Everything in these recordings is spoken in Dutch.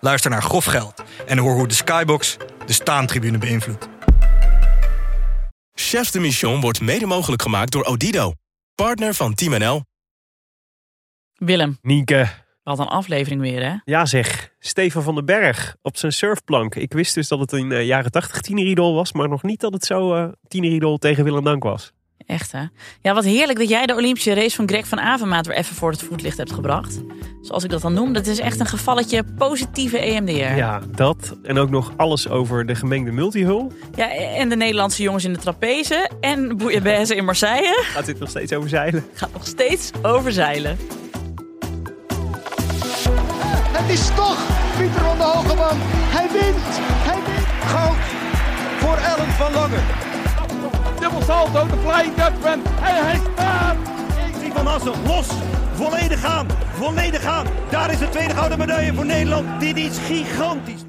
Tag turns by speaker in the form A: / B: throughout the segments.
A: Luister naar Grof Geld en hoor hoe de Skybox de staantribune beïnvloedt.
B: Chefs de Mission wordt mede mogelijk gemaakt door Odido, partner van Team NL.
C: Willem,
D: Nienke.
C: wat een aflevering weer, hè?
D: Ja zeg, Stefan van den Berg op zijn surfplank. Ik wist dus dat het een eh, jaren 80 tieneridol was, maar nog niet dat het zo eh tieneridol tegen Willem Dank was.
C: Echt, hè? Ja, wat heerlijk dat jij de Olympische race van Greg van Avermaat weer even voor het voetlicht hebt gebracht. Zoals ik dat dan noem, dat is echt een gevalletje positieve EMDR.
D: Ja, dat en ook nog alles over de gemengde multihul.
C: Ja, en de Nederlandse jongens in de trapeze en Bouillabaisse in Marseille
D: Gaat dit nog steeds over zeilen?
C: gaat nog steeds over zeilen.
E: Het is toch Pieter van de Hogeman. Hij wint. Hij wint.
F: Goud voor Ellen van Lange.
G: Dubbel salto, de Flying Dutchman. En hij staat.
F: Erik van Assen los. Volledig gaan. Volledig gaan. Daar is de tweede gouden medaille voor Nederland. Dit is gigantisch.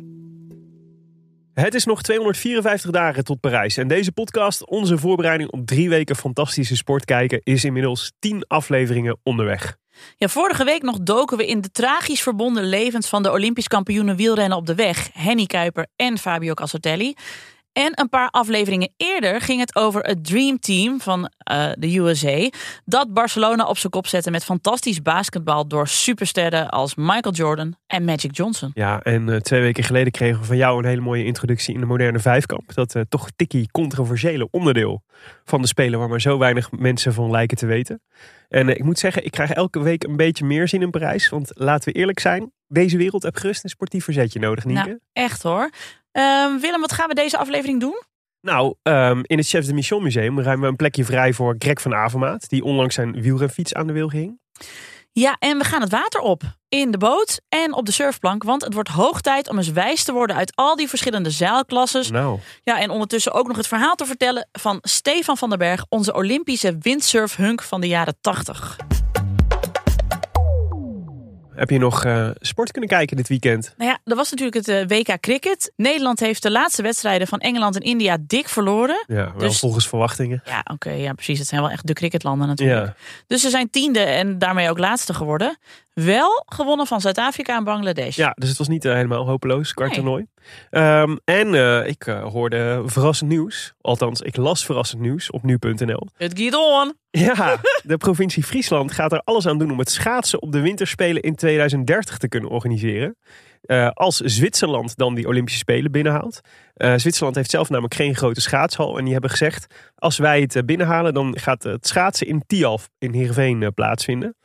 D: Het is nog 254 dagen tot Parijs. En deze podcast, onze voorbereiding op drie weken fantastische sport kijken, is inmiddels 10 afleveringen onderweg.
C: Ja, vorige week nog doken we in de tragisch verbonden levens van de Olympisch kampioenen wielrennen op de weg, Henny Kuiper en Fabio Cassotelli. En een paar afleveringen eerder ging het over het Dream Team van eh, de USA. Dat Barcelona op zijn kop zette met fantastisch basketbal door supersterren als Michael Jordan en Magic Johnson.
D: Ja, en eh, twee weken geleden kregen we van jou een hele mooie introductie in de moderne vijfkamp. Dat eh, toch tikkie controversiële onderdeel van de Spelen waar maar zo weinig mensen van lijken te weten. En ik moet zeggen, ik krijg elke week een beetje meer zin in Parijs. Want laten we eerlijk zijn, deze wereld heeft gerust een sportief verzetje nodig, Nienke.
C: Nou, echt hoor. Ehm, Willem, wat gaan we deze aflevering doen?
D: Nou, ehm, in het Chefs de Mission Museum ruimen we een plekje vrij voor Greg van Avermaat. Die onlangs zijn wielrenfiets aan de wil ging.
C: Ja, en we gaan het water op. In de boot en op de surfplank. Want het wordt hoog tijd om eens wijs te worden uit al die verschillende zeilklasses.
D: Nou,
C: Ja, en ondertussen ook nog het verhaal te vertellen van Stefan van den Berg, onze Olympische windsurfhunk van de jaren 80.
D: Heb je nog eh, sport kunnen kijken dit weekend?
C: Nou ja, er was natuurlijk het eh, WK Cricket. Nederland heeft de laatste wedstrijden van Engeland en India dik verloren.
D: Ja, wel
C: Dus-
D: volgens verwachtingen.
C: Ja, oké, ja, precies. Het zijn wel echt de cricketlanden natuurlijk.
D: Ja.
C: Dus ze zijn tiende en daarmee ook laatste geworden. Wel gewonnen van Zuid-Afrika en Bangladesh.
D: Ja, dus het was niet eh, helemaal hopeloos, kwarttoernooi. Ehm en eh, ik eh, hoorde verrassend nieuws. Althans, ik las verrassend nieuws op nu.nl.
C: Het gaat on.
D: Ja, de provincie Friesland gaat er alles aan doen om het schaatsen op de winterspelen in 2030 te kunnen organiseren. Eh, als Zwitserland dan die Olympische Spelen binnenhaalt. Eh, Zwitserland heeft zelf namelijk geen grote schaatshal. En die hebben gezegd, als wij het eh, binnenhalen, dan gaat het schaatsen in Tialf in Heerenveen plaatsvinden.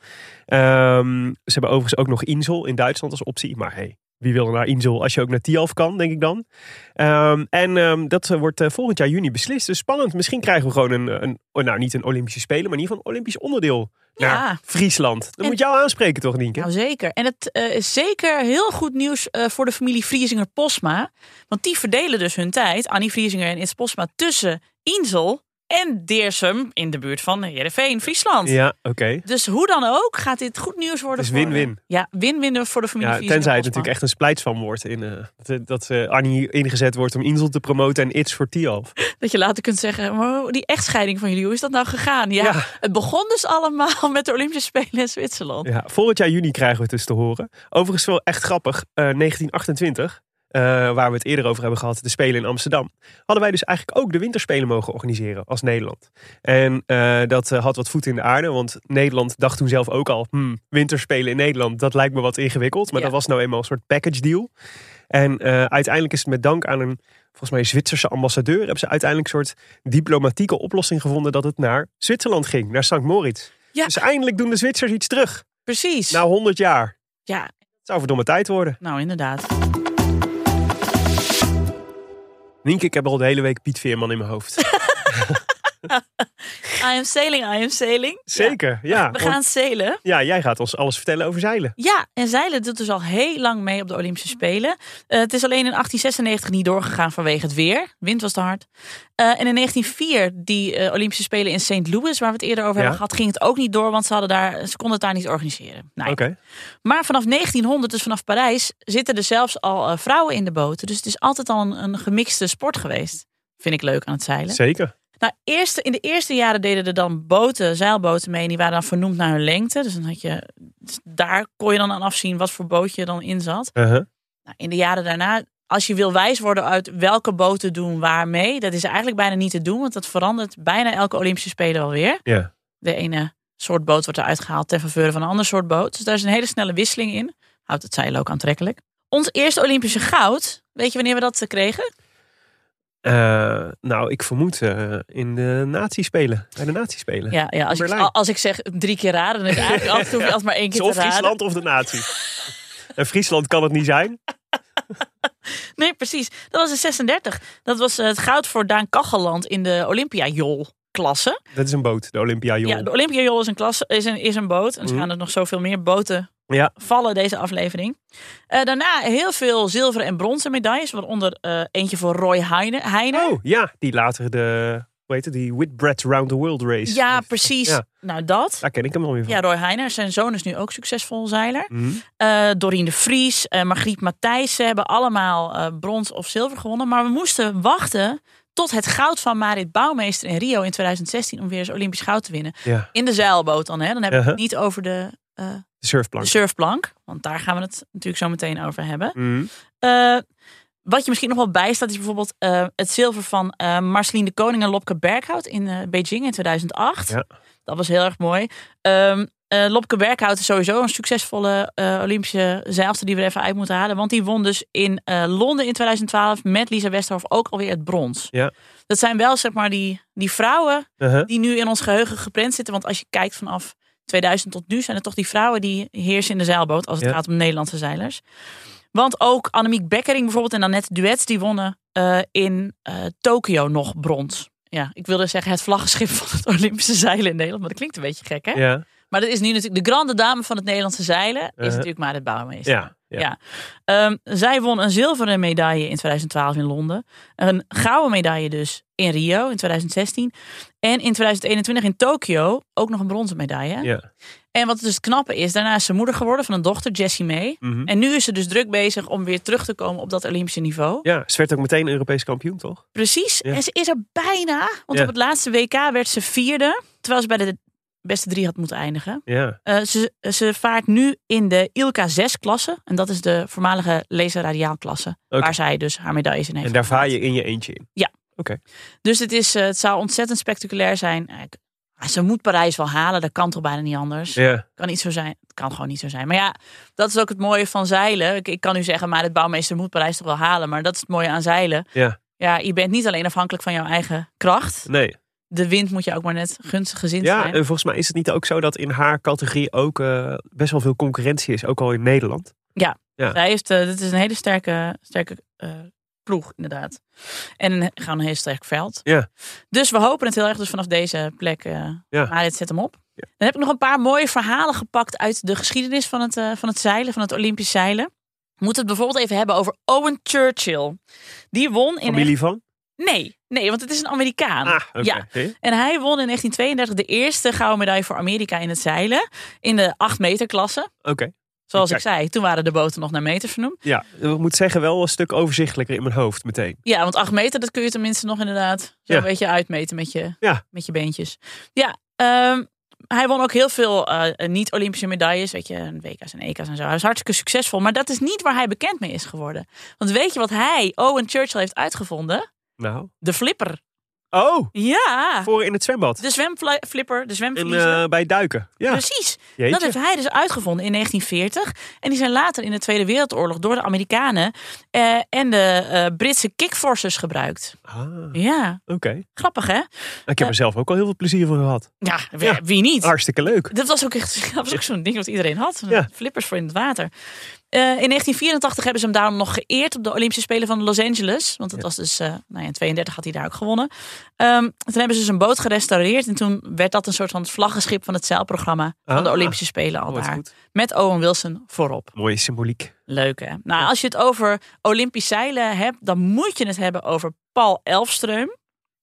D: Ehm, ze hebben overigens ook nog Insel in Duitsland als optie. Maar hey, wie wil er naar Insel als je ook naar Tialf kan, denk ik dan. Ehm, en ehm, dat eh, wordt eh, volgend jaar juni beslist. Dus spannend. Misschien krijgen we gewoon een, een oh, nou niet een Olympische Spelen, maar in ieder geval een Olympisch onderdeel
C: Ja.
D: naar Friesland. Dat
C: En-
D: moet jou aanspreken toch, Nienke?
C: Nou zeker. En het eh, is zeker heel goed nieuws voor de familie Vriesinger-Posma. Want die verdelen dus hun tijd, Annie Vriesinger en Its Posma, tussen Insel en Deersum in de buurt van Heerenveen, Friesland.
D: Ja, oké.
C: Dus hoe dan ook gaat dit goed nieuws worden.
D: Het is win-win.
C: Ja, win-win voor de familie
D: Ja, tenzij het natuurlijk echt een splijtsvam wordt. In, eh, dat, eh, Annie ingezet wordt om Insel te promoten en It's voor Tialf.
C: Dat je later kunt zeggen, maar die echtscheiding van jullie, hoe is dat nou gegaan? Ja,
D: Ja.
C: het begon dus allemaal met de Olympische Spelen in Zwitserland.
D: Ja, volgend jaar juni krijgen we het dus te horen. Overigens wel echt grappig. eh, 1928, eh, waar we het eerder over hebben gehad, de Spelen in Amsterdam. Hadden wij dus eigenlijk ook de winterspelen mogen organiseren als Nederland. En eh, dat eh, had wat voet in de aarde, want Nederland dacht toen zelf ook al... Hmm, winterspelen in Nederland, dat lijkt me wat ingewikkeld. Maar
C: Ja.
D: dat was nou eenmaal een soort package deal. En uiteindelijk is het met dank aan een, volgens mij, Zwitserse ambassadeur... hebben ze uiteindelijk een soort diplomatieke oplossing gevonden... dat het naar Zwitserland ging, naar St. Moritz.
C: Ja.
D: Dus eindelijk doen de Zwitsers iets terug.
C: Precies.
D: Na 100 jaar.
C: ja,
D: Het zou verdomme tijd worden.
C: nou inderdaad.
D: Nienke, ik heb al de hele week Piet Veerman in mijn hoofd.
C: I am sailing, I am sailing.
D: Zeker, ja.
C: We gaan zeilen.
D: ja, jij gaat ons alles vertellen over zeilen.
C: Ja, en zeilen doet dus al heel lang mee op de Olympische Spelen. Eh, het is alleen in 1896 niet doorgegaan vanwege het weer. Wind was te hard. Eh, en in 1904, die eh, Olympische Spelen in St. Louis, waar we het eerder over
D: Ja.
C: hebben gehad, ging het ook niet door, want ze, hadden daar, ze konden het daar niet organiseren. Nou.
D: Oké.
C: Maar vanaf 1900, dus vanaf Parijs, zitten er zelfs al vrouwen in de boten. Dus het is altijd al een, een gemixte sport geweest. Vind ik leuk aan het zeilen.
D: Zeker.
C: Nou, eerste, in de eerste jaren deden er dan boten, zeilboten mee. En die waren dan vernoemd naar hun lengte. Dus dan had je, dus daar kon je dan aan afzien wat voor bootje er dan in zat.
D: Uh-huh.
C: Nou, in de jaren daarna, als je wil wijs worden uit welke boten doen waar mee. Dat is eigenlijk bijna niet te doen. Want dat verandert bijna elke Olympische Spelen wel weer.
D: Ja.
C: De ene soort boot wordt eruit gehaald ten faveur van een ander soort boot. Dus daar is een hele snelle wisseling in. Houdt het zeilen ook aantrekkelijk. Ons eerste Olympische goud, weet je wanneer we dat eh, kregen?
D: Eh, nou, ik vermoed eh, in de nazispelen. Bij de nazispelen.
C: Ja, ja als, ik, als ik zeg drie keer raden, dan is het eigenlijk je altijd maar één keer
D: of
C: te raden.
D: Friesland of de nazi. en Friesland kan het niet zijn.
C: Nee, precies. Dat was in 36. Dat was eh, het goud voor Daan Kacheland in de Olympia-jol-klasse.
D: Dat is een boot, de Olympia Jol.
C: Ja, de Olympia-jol is een, klasse, is een, is een boot. En er
D: Mhm.
C: gaan er nog zoveel meer boten
D: Ja.
C: vallen deze aflevering. Eh, daarna heel veel zilveren en bronzen medailles. Waaronder eh, eentje voor Roy Heine. Heine.
D: Oh, ja. Die later de, hoe heet het, die Whitbread Round the World Race.
C: ja, precies.
D: Ja.
C: Nou, dat.
D: Daar ken ik hem alweer van.
C: Ja, Roy Heine. Zijn zoon is nu ook succesvol zeiler. Dorien de Vries, eh Margriet Matthijssen hebben allemaal brons of zilver gewonnen. Maar we moesten wachten tot het goud van Marit Bouwmeester in Rio in 2016 om weer eens Olympisch goud te winnen.
D: Ja,
C: In de zeilboot dan, hè? Dan hebben we het
D: Uh-huh.
C: niet over de,
D: de surfplank.
C: de surfplank, want daar gaan we het natuurlijk zo meteen over hebben.
D: Mhm.
C: Eh, wat je misschien nog wel bijstaat is bijvoorbeeld eh, het zilver van eh Marceline de Koning en Lopke Berghout in Beijing in 2008.
D: Ja.
C: Dat was heel erg mooi. Eh, Lopke Berghout is sowieso een succesvolle Olympische zeilster die we er even uit moeten halen. Want die won dus in Londen in 2012 met Lisa Westerhof ook alweer het brons.
D: Ja.
C: Dat zijn wel zeg maar die, die vrouwen
D: Uh-huh.
C: die nu in ons geheugen geprent zitten. Want als je kijkt vanaf 2000 tot nu zijn het toch die vrouwen die heersen in de zeilboot als het
D: Ja.
C: gaat om Nederlandse zeilers. Want ook Annemiek Bekkering bijvoorbeeld en Annette Duets die wonnen eh, in eh, Tokio nog brons. Ja, ik wilde zeggen het vlaggenschip van het Olympische zeilen in Nederland, maar dat klinkt een beetje gek hè?
D: Ja.
C: Maar dat is nu natuurlijk de grande dame van het Nederlandse zeilen is
D: Uh-huh.
C: natuurlijk Marit Bouwmeester.
D: Ja. Ja.
C: Ja. Ehm, zij won een zilveren medaille in 2012 in Londen. Een gouden medaille dus in Rio in 2016. En in 2021 in Tokio ook nog een bronzen medaille.
D: Ja.
C: En wat dus het knappe is, daarna is ze moeder geworden van een dochter, Jessie May.
D: Mhm.
C: En nu is ze dus druk bezig om weer terug te komen op dat Olympische niveau.
D: ja, ze werd ook meteen Europees kampioen, toch?
C: Precies.
D: Ja.
C: En ze is er bijna. Want
D: Ja.
C: op het laatste WK werd ze vierde. Terwijl ze bij de beste drie had moeten eindigen.
D: Ja.
C: Eh, ze, ze vaart nu in de ILKA 6 klasse. En dat is de voormalige laser radiaal klasse.
D: Oké.
C: Waar zij dus haar medailles in heeft.
D: En daar vaar je in je eentje in.
C: Dus het, is, eh, het zou ontzettend spectaculair zijn. Eh, ah, Ze moet Parijs wel halen. Dat kan toch bijna niet anders.
D: Ja.
C: Kan niet zo zijn. Het kan gewoon niet zo zijn. Maar ja, dat is ook het mooie van zeilen. Ik, ik kan nu zeggen, maar het bouwmeester moet Parijs toch wel halen. Maar dat is het mooie aan zeilen.
D: Ja.
C: Ja, je bent niet alleen afhankelijk van jouw eigen kracht.
D: Nee.
C: De wind moet je ook maar net gunstig gezind
D: Ja,
C: zijn.
D: en volgens mij is het niet ook zo dat in haar categorie ook eh, best wel veel concurrentie is, ook al in Nederland. ja.
C: Zij heeft, eh, dit is een hele sterke, sterke eh, ploeg, inderdaad. En een, gewoon een heel sterk veld.
D: Ja.
C: Dus we hopen het heel erg dus vanaf deze plek.
D: Ja.
C: Maar dit zet hem op.
D: Ja.
C: Dan heb ik nog een paar mooie verhalen gepakt uit de geschiedenis van het, van het zeilen, van het Olympisch zeilen. We moeten het bijvoorbeeld even hebben over Owen Churchill. Die won in.
D: Familie van?
C: Nee, nee, want het is een Amerikaan.
D: Ah.
C: Ja. En hij won in 1932 de eerste gouden medaille voor Amerika in het zeilen. In de 8 meter klasse.
D: Oké.
C: Zoals
D: Kijk.
C: ik zei, toen waren de boten nog naar meter vernoemd.
D: Ja, ik moet zeggen wel een stuk overzichtelijker in mijn hoofd meteen.
C: Ja, want 8 meter, dat kun je tenminste nog inderdaad zo
D: Ja.
C: een beetje uitmeten met je,
D: Ja.
C: met je beentjes. Ja, ehm, hij won ook heel veel eh, niet-Olympische medailles. Weet je, WK's en EK's en zo. Hij was hartstikke succesvol. Maar dat is niet waar hij bekend mee is geworden. Want weet je wat hij, Owen Churchill, heeft uitgevonden?
D: Nou.
C: De flipper.
D: Oh,
C: Ja,
D: voor in het zwembad.
C: de zwemflipper, de
D: En
C: zwemvliezer.
D: eh, bij duiken. Ja,
C: Precies.
D: jeetje.
C: Dat heeft hij dus uitgevonden in 1940. En die zijn later in de Tweede Wereldoorlog door de Amerikanen eh, en de eh, Britse kickforcers gebruikt.
D: Ah,
C: Ja,
D: oké.
C: grappig hè?
D: Ik heb er zelf ook al heel veel plezier van gehad.
C: Ja, wie,
D: Ja.
C: wie niet?
D: Hartstikke leuk.
C: Dat was ook echt dat was ook zo'n ding wat iedereen had.
D: Ja.
C: Flippers voor in het water. Eh, in 1984 hebben ze hem daarom nog geëerd op de Olympische Spelen van Los Angeles. Want dat was dus, eh, nou ja, in 32 had hij daar ook gewonnen. Ehm, toen hebben ze zijn boot gerestaureerd. En toen werd dat een soort van het vlaggenschip van het zeilprogramma van de
D: Ah.
C: Olympische Spelen al daar.
D: goed.
C: Met Owen Wilson voorop.
D: Mooie symboliek.
C: Leuk hè? Nou, als je het over Olympisch zeilen hebt, dan moet je het hebben over Paul Elfström.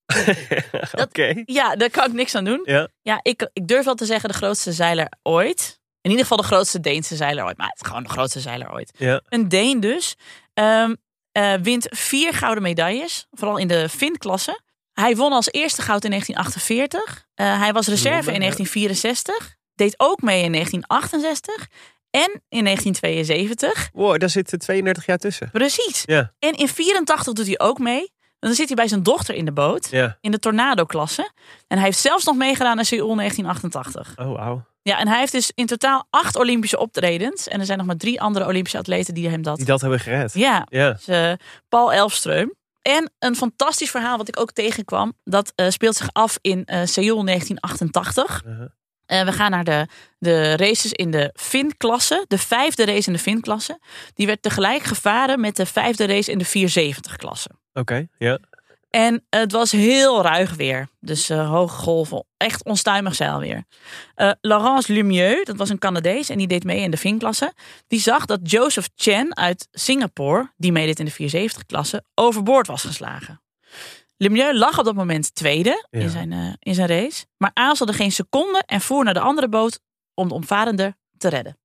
D: Oké.
C: Ja, daar kan ik niks aan doen.
D: Ja.
C: Ja, ik, ik durf wel te zeggen de grootste zeiler ooit. In ieder geval de grootste Deense zeiler ooit. Maar het is gewoon de grootste zeiler ooit.
D: Ja.
C: Een Deen dus. ehm, eh, wint vier gouden medailles. Vooral in de Finn-klasse. Hij won als eerste goud in 1948. Eh, hij was reserve in
D: Londen, ja.
C: 1964. Deed ook mee in 1968. En in 1972.
D: Wow, daar zit 32 jaar tussen.
C: Precies.
D: Ja.
C: En in 84 doet hij ook mee. Dan zit hij bij zijn dochter in de boot.
D: Ja.
C: In de Tornado-klasse. En hij heeft zelfs nog meegedaan in Seoul 1988.
D: Oh, wauw.
C: Ja, en hij heeft dus in totaal acht Olympische optredens. En er zijn nog maar drie andere Olympische atleten die hem dat...
D: Die dat hebben gered.
C: Ja,
D: Ja.
C: dus, eh, Paul Elfström. En een fantastisch verhaal wat ik ook tegenkwam. Dat eh, speelt zich af in eh Seoul 1988.
D: Uh-huh.
C: Eh, we gaan naar de, de races in de Fin-klasse. De vijfde race in de Fin-klasse. Die werd tegelijk gevaren met de vijfde race in de 470-klasse.
D: Oké, ja.
C: En het was heel ruig weer. Dus eh, hoge golven. Echt onstuimig zeilweer. Eh Laurence Lumieux, dat was een Canadees en die deed mee in de Fin-klasse. Die zag dat Joseph Chen uit Singapore, die meedeed in de 470-klasse, overboord was geslagen. Lemieux lag op dat moment tweede
D: Ja.
C: in, zijn, eh, in zijn race. Maar aarzelde geen seconde en voer naar de andere boot om de omvarende te redden.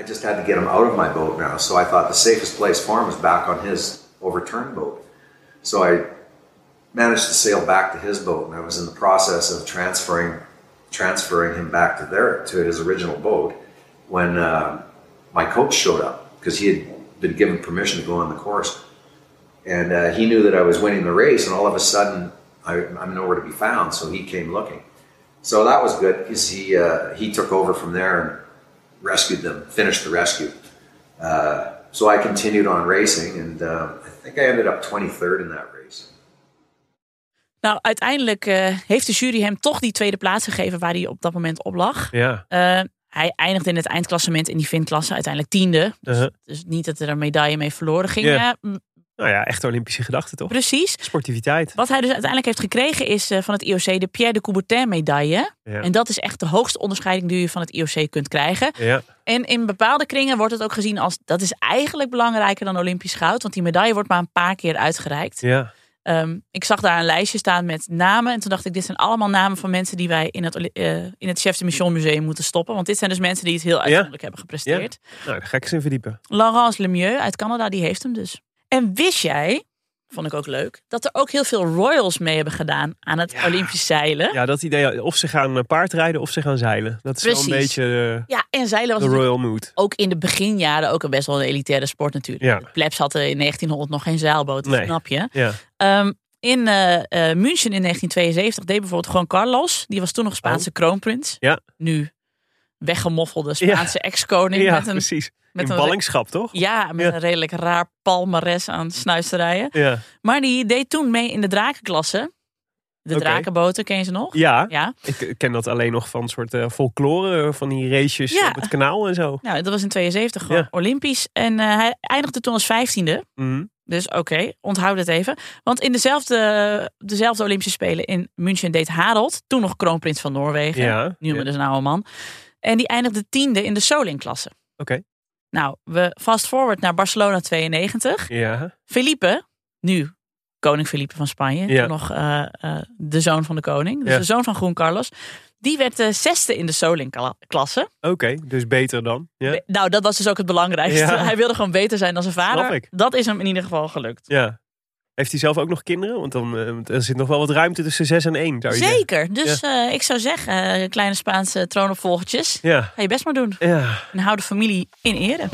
H: I just had to get him out of my boat now. So I thought the safest place for him was back on his overturned boat. So I managed to sail back to his boat, and I was in the process of transferring transferring him back to their to his original boat when uh, my coach showed up because he had been given permission to go on the course, and uh, he knew that I was winning the race, and all of a sudden I, I'm nowhere to be found. So he came looking. So that was good because he uh, he took over from there and rescued them, finished the rescue. Uh, so I continued on racing, and uh, I think I ended up 23rd in that race.
C: Nou, uiteindelijk eh, heeft de jury hem toch die tweede plaats gegeven waar hij op dat moment op lag.
D: Ja.
C: Eh, hij eindigde in het eindklassement in die Fin-klasse uiteindelijk tiende.
D: Uh-huh.
C: Dus niet dat er een medaille mee verloren ging.
D: Ja. Nou ja, echt Olympische gedachte toch?
C: precies.
D: Sportiviteit.
C: Wat hij dus uiteindelijk heeft gekregen is eh, van het IOC de Pierre de Coubertin medaille.
D: Ja.
C: En dat is echt de hoogste onderscheiding die je van het IOC kunt krijgen.
D: Ja.
C: En in bepaalde kringen wordt het ook gezien als dat is eigenlijk belangrijker dan Olympisch goud. Want die medaille wordt maar een paar keer uitgereikt.
D: Ja.
C: Ehm, ik zag daar een lijstje staan met namen. En toen dacht ik, dit zijn allemaal namen van mensen die wij in het, eh, in het Chef de Mission Museum moeten stoppen. Want dit zijn dus mensen die het heel uitzonderlijk hebben gepresteerd.
D: Nou, daar ga ik eens in verdiepen.
C: Laurence Lemieux uit Canada, die heeft hem dus. En wist jij, vond ik ook leuk, dat er ook heel veel royals mee hebben gedaan aan het
D: Ja.
C: Olympisch zeilen.
D: Ja, dat idee. Of ze gaan eh, paardrijden of ze gaan zeilen. Dat is wel een beetje
C: Ja, en zeilen was
D: de royal mood.
C: ook in de beginjaren ook een best wel een elitaire sport natuurlijk.
D: Ja.
C: De plebs hadden in 1900 nog geen zeilboot,
D: Nee.
C: snap je?
D: Ja.
C: Ehm, in eh, eh, München in 1972 deed bijvoorbeeld gewoon Carlos. Die was toen nog Spaanse kroonprins.
D: Oh. Ja.
C: Nu weggemoffelde Spaanse ex-koning.
D: Ja,
C: met een,
D: precies.
C: met een-
D: ballingschap, toch?
C: ja, met
D: Ja.
C: een redelijk raar palmares aan snuisterijen.
D: Ja.
C: Maar die deed toen mee in de drakenklasse. De drakenboten, ken je ze nog?
D: Ja,
C: Ja.
D: ik ken dat alleen nog van soort eh, folklore, eh, van die races
C: Ja.
D: op het kanaal en zo.
C: Nou, dat was in 72 gewoon
D: Ja.
C: Olympisch. En eh, hij eindigde toen als vijftiende.
D: Mhm.
C: Dus oké, onthoud het even. Want in dezelfde, dezelfde Olympische Spelen in München deed Harold, toen nog kroonprins van Noorwegen,
D: Ja,
C: nu
D: ja.
C: dus een oude man. En die eindigde tiende in de Soling-klasse.
D: Oké.
C: Nou, we fast forward naar Barcelona 92.
D: Ja,
C: Felipe, nu koning Felipe van Spanje,
D: Ja.
C: toen nog eh, eh, de zoon van de koning, dus
D: Ja.
C: de zoon van Groen Carlos. Die werd de zesde in de Soling-klasse.
D: oké. Dus beter dan. Ja.
C: Be- Nou, dat was dus ook het belangrijkste. Hij wilde gewoon beter zijn dan zijn vader.
D: Snap ik.
C: Dat is hem in ieder geval gelukt.
D: ja. Heeft hij zelf ook nog kinderen? Want dan, eh, er zit nog wel wat ruimte tussen 6 en 1, zou je zeggen.
C: Zeker. Dus eh, ik zou zeggen, eh, kleine Spaanse troonopvolgertjes.
D: Ja.
C: Ga je best maar doen.
D: Ja.
C: En hou de familie in ere.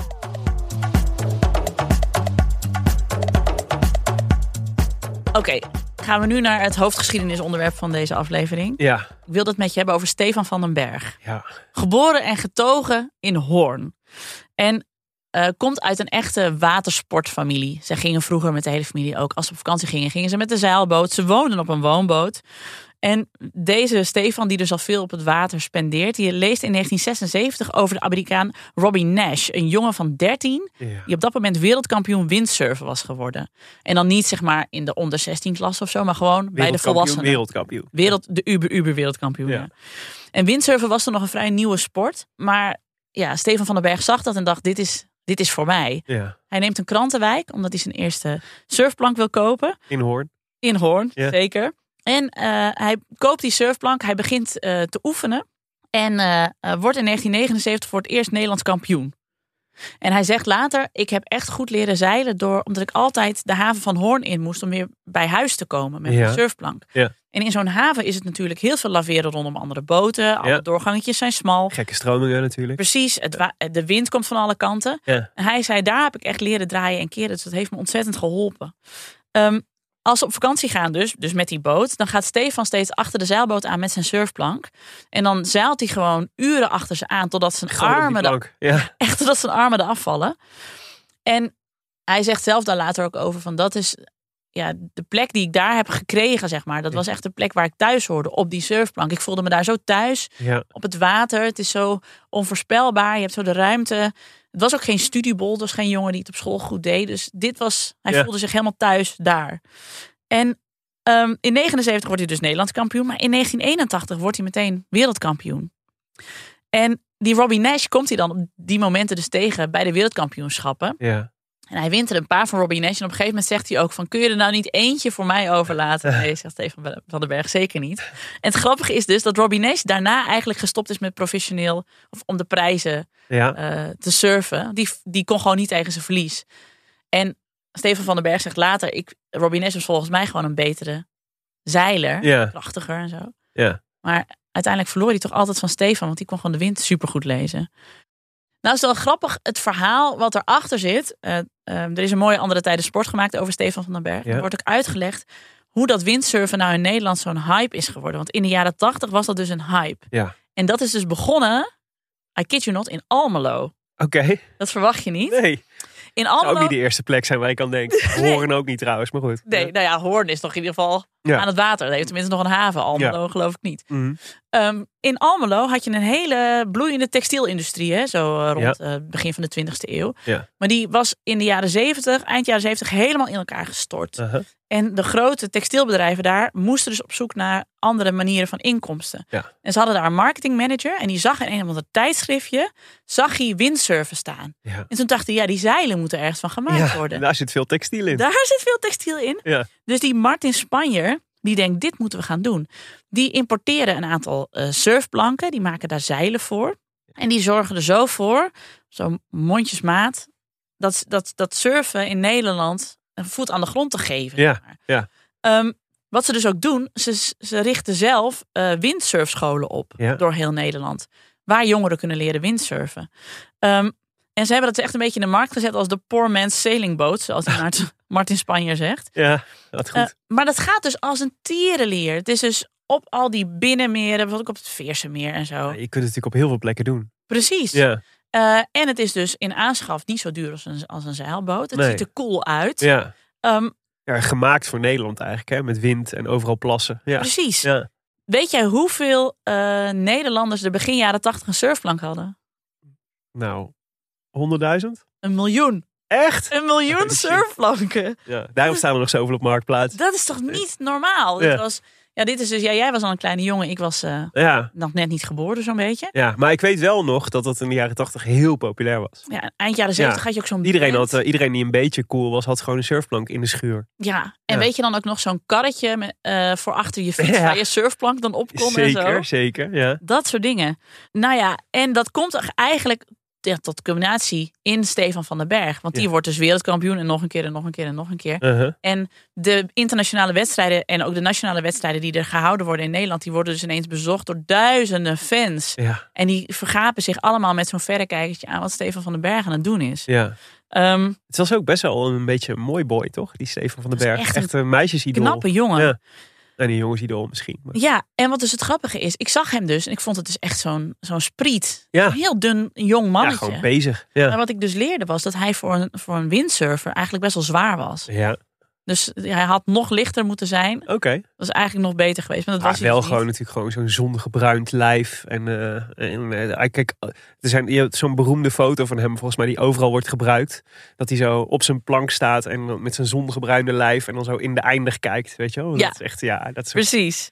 C: Oké, gaan we nu naar het hoofdgeschiedenisonderwerp van deze aflevering.
D: Ja.
C: Ik wil het met je hebben over Stefan van den Berg.
D: Ja.
C: Geboren en getogen in Hoorn. En eh, komt uit een echte watersportfamilie. Zij gingen vroeger met de hele familie ook, als ze op vakantie gingen, gingen ze met de zeilboot. Ze woonden op een woonboot. En deze Stefan, die dus al veel op het water spendeert, die leest in 1976 over de Amerikaan Robbie Nash, een jongen van 13,
D: Ja.
C: die op dat moment wereldkampioen windsurfen was geworden. En dan niet zeg maar in de onder 16 klasse of zo, maar gewoon bij de volwassenen.
D: Wereldkampioen.
C: Wereld, de uber, uber wereldkampioen.
D: Ja.
C: Ja. En windsurfen was toen nog een vrij nieuwe sport. Maar ja, Stefan van den Berg zag dat en dacht, dit is, dit is voor mij.
D: Ja.
C: Hij neemt een krantenwijk, omdat hij zijn eerste surfplank wil kopen.
D: In Hoorn.
C: In Hoorn,
D: Ja.
C: zeker. En eh, hij koopt die surfplank, hij begint eh, te oefenen. En eh, wordt in 1979 voor het eerst Nederlands kampioen. En hij zegt later, ik heb echt goed leren zeilen door, omdat ik altijd de haven van Hoorn in moest om weer bij huis te komen met
D: Ja.
C: mijn surfplank.
D: Ja.
C: En in zo'n haven is het natuurlijk heel veel laveren rondom andere boten. Alle
D: Ja.
C: doorgangetjes zijn smal.
D: Gekke stromingen natuurlijk.
C: Precies, het de wind komt van alle kanten.
D: Ja.
C: En hij zei, daar heb ik echt leren draaien en keren. Dus dat heeft me ontzettend geholpen. Ehm, als ze op vakantie gaan dus, dus met die boot, dan gaat Stefan steeds achter de zeilboot aan met zijn surfplank. En dan zeilt hij gewoon uren achter ze aan totdat zijn armen.
D: Ja.
C: echt totdat zijn armen eraf vallen. En hij zegt zelf daar later ook over van dat is ja, de plek die ik daar heb gekregen, zeg maar. Dat was echt de plek waar ik thuis hoorde, op die surfplank. Ik voelde me daar zo thuis
D: Ja.
C: op het water. Het is zo onvoorspelbaar. Je hebt zo de ruimte. Het was ook geen studiebol. Het was geen jongen die het op school goed deed. Dus dit was, hij
D: Ja.
C: voelde zich helemaal thuis daar. En ehm, in 79 wordt hij dus Nederlands kampioen. Maar in 1981 wordt hij meteen wereldkampioen. En die Robbie Nash komt hij dan op die momenten dus tegen bij de wereldkampioenschappen.
D: Ja.
C: En hij wint er een paar van Robbie Nash. En op een gegeven moment zegt hij ook van... kun je er nou niet eentje voor mij overlaten? Nee, zegt Stefan van den Berg, zeker niet. En het grappige is dus dat Robbie Nash daarna eigenlijk gestopt is met professioneel... of om de prijzen
D: Ja.
C: eh, te surfen. Die, die kon gewoon niet tegen zijn verlies. En Stefan van den Berg zegt later... Ik, Robbie Nash was volgens mij gewoon een betere zeiler.
D: Ja.
C: Krachtiger en zo.
D: Ja.
C: Maar uiteindelijk verloor hij toch altijd van Stefan, want die kon gewoon de wind supergoed lezen. Nou is het wel grappig het verhaal wat erachter zit. Eh, eh, er is een mooie andere tijden sport gemaakt over Stefan van den Berg.
D: Ja.
C: Er wordt ook uitgelegd hoe dat windsurfen nou in Nederland zo'n hype is geworden. Want in de jaren tachtig was dat dus een hype.
D: Ja.
C: En dat is dus begonnen, I kid you not, in Almelo.
D: Oké.
C: Dat verwacht je niet.
D: Nee.
C: In
D: Zou ook
C: Almelo...
D: niet de eerste plek zijn waar ik aan denk. Horen ook niet trouwens, maar goed.
C: Nee, nou ja, Hoorn is toch in ieder geval
D: Ja.
C: aan het water. Er heeft tenminste nog een haven. Almelo geloof ik niet. Ehm, in Almelo had je een hele bloeiende textielindustrie, hè, zo eh, rond
D: Ja.
C: eh, het begin van de 20e eeuw.
D: Ja.
C: Maar die was in de jaren 70, eind jaren 70, helemaal in elkaar gestort.
D: Uh-huh.
C: En de grote textielbedrijven daar moesten dus op zoek naar andere manieren van inkomsten.
D: Ja.
C: En ze hadden daar een marketingmanager en die zag in een of ander tijdschriftje, zag hij windsurfen staan.
D: Ja.
C: En toen dacht hij, ja, die zeilen moeten ergens van gemaakt
D: Ja,
C: worden.
D: daar zit veel textiel in.
C: Daar zit veel textiel in.
D: Ja.
C: Dus die Martin Spanjer, die denkt, dit moeten we gaan doen. Die importeren een aantal eh, surfplanken. Die maken daar zeilen voor. En die zorgen er zo voor, zo mondjesmaat, dat, dat, dat surfen in Nederland een voet aan de grond te geven.
D: Ja, ja.
C: Ehm, wat ze dus ook doen, ze, ze richten zelf eh, windsurfscholen op
D: Ja.
C: door heel Nederland. Waar jongeren kunnen leren windsurfen. Ehm, en ze hebben dat echt een beetje in de markt gezet als de poor man's sailing boat, zoals Martin Spanjer zegt.
D: Ja, dat goed.
C: Eh, maar dat gaat dus als een tierenlier. Het is dus op al die binnenmeren, bijvoorbeeld ook op het Veerse meer en zo.
D: Ja, je kunt het natuurlijk op heel veel plekken doen.
C: Precies.
D: Ja,
C: Eh, en het is dus in aanschaf niet zo duur als een, als een zeilboot. Het
D: Nee.
C: ziet er cool uit.
D: ja.
C: Ehm,
D: ja, gemaakt voor Nederland eigenlijk, hè? met wind en overal plassen. Ja.
C: Precies.
D: Ja.
C: Weet jij hoeveel eh, Nederlanders er begin jaren tachtig een surfplank hadden?
D: Nou, 100.000?
C: Een miljoen.
D: Echt?
C: Een miljoen surfplanken.
D: Ja, daarom staan er nog zoveel op Marktplaats.
C: Dat is toch niet normaal?
D: Ja.
C: Dit was, ja, dit is dus, ja, jij was al een kleine jongen. Ik was eh,
D: Ja,
C: nog net niet geboren, zo'n beetje.
D: ja, maar ik weet wel nog dat dat in de jaren 80 heel populair was.
C: Ja, eind jaren 70
D: Ja.
C: had je ook zo'n
D: Iedereen,
C: band.
D: had, eh, iedereen die een beetje cool was, had gewoon een surfplank in de schuur.
C: Ja, en weet je dan ook nog zo'n karretje met, eh, voor achter je fiets waar je surfplank dan op kon en zo?
D: Zeker, zeker. Ja.
C: Dat soort dingen. Nou ja, en dat komt eigenlijk tot culminatie in Stefan van den Berg. Want die wordt dus wereldkampioen en nog een keer en nog een keer en nog een keer.
D: Uh-huh.
C: En de internationale wedstrijden en ook de nationale wedstrijden die er gehouden worden in Nederland, die worden dus ineens bezocht door duizenden fans.
D: Ja,
C: En die vergapen zich allemaal met zo'n verrekijkertje aan wat Stefan van den Berg aan het doen is.
D: ja.
C: Ehm,
D: Het was ook best wel een beetje een mooi boy, toch? Die Stefan van den Berg.
C: echt
D: Echt, een meisjesidool.
C: knappe jongen.
D: Ja. En een jongensidool misschien. maar-
C: Ja, en wat dus het grappige is, ik zag hem dus en ik vond het dus echt zo'n zo'n spriet.
D: Ja.
C: Een heel dun jong
D: Ja,
C: mannetje.
D: gewoon bezig.
C: Maar
D: Ja.
C: wat ik dus leerde was dat hij voor een, voor een windsurfer eigenlijk best wel zwaar was.
D: ja.
C: Dus hij had nog lichter moeten zijn.
D: Oké.
C: Dat was eigenlijk nog beter geweest. Maar dat
D: Maar
C: was
D: wel
C: dus
D: gewoon natuurlijk gewoon zo'n zongebruind lijf. En, eh, en eh, kijk, er zijn je hebt zo'n beroemde foto van hem, volgens mij, die overal wordt gebruikt. Dat hij zo op zijn plank staat en met zijn zongebruinde lijf en dan zo in de eindig kijkt. Weet je wel?
C: Ja.
D: Dat is echt, ja, dat is
C: Precies.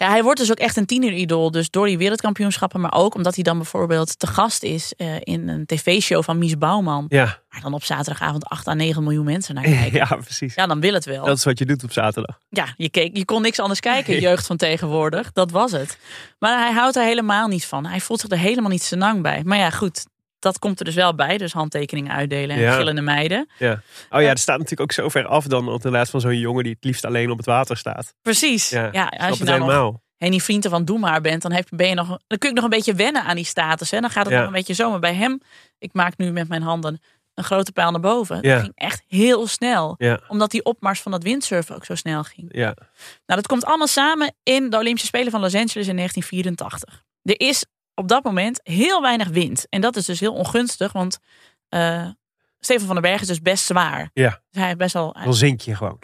C: Ja, hij wordt dus ook echt een tieneridool. Dus door die wereldkampioenschappen. Maar ook omdat hij dan bijvoorbeeld te gast is eh, in een tv-show van Mies Bouwman.
D: Ja,
C: Waar dan op zaterdagavond 8 à 9 miljoen mensen naar kijken.
D: ja, precies.
C: Ja, dan wil het wel.
D: Dat is wat je doet op zaterdag.
C: Ja, je, keek, je kon niks anders kijken, jeugd van tegenwoordig. Dat was het. Maar hij houdt er helemaal niet van. Hij voelt zich er helemaal niet senang bij. Maar ja, goed. Dat komt er dus wel bij. Dus handtekeningen uitdelen en
D: Ja.
C: gillende meiden.
D: Ja. Oh ja, het staat natuurlijk ook zo ver af dan inderdaad van zo'n jongen die het liefst alleen op het water staat.
C: Precies.
D: Ja,
C: Ja, als je
D: het
C: nou nog
D: helemaal.
C: Henny Vrienden van Doe Maar bent, dan, heb, ben je nog, dan kun je nog een beetje wennen aan die status. Hè? Dan gaat het nog een beetje zo. Maar bij hem, ik maak nu met mijn handen een grote pijl naar boven.
D: Ja.
C: Dat ging echt heel snel.
D: Ja,
C: Omdat die opmars van dat windsurfen ook zo snel ging.
D: ja.
C: Nou, dat komt allemaal samen in de Olympische Spelen van Los Angeles in 1984. Er is op dat moment heel weinig wind. En dat is dus heel ongunstig, want eh Steven van den Berg is dus best zwaar.
D: Ja.
C: Dus hij heeft best wel
D: Dan zink je gewoon.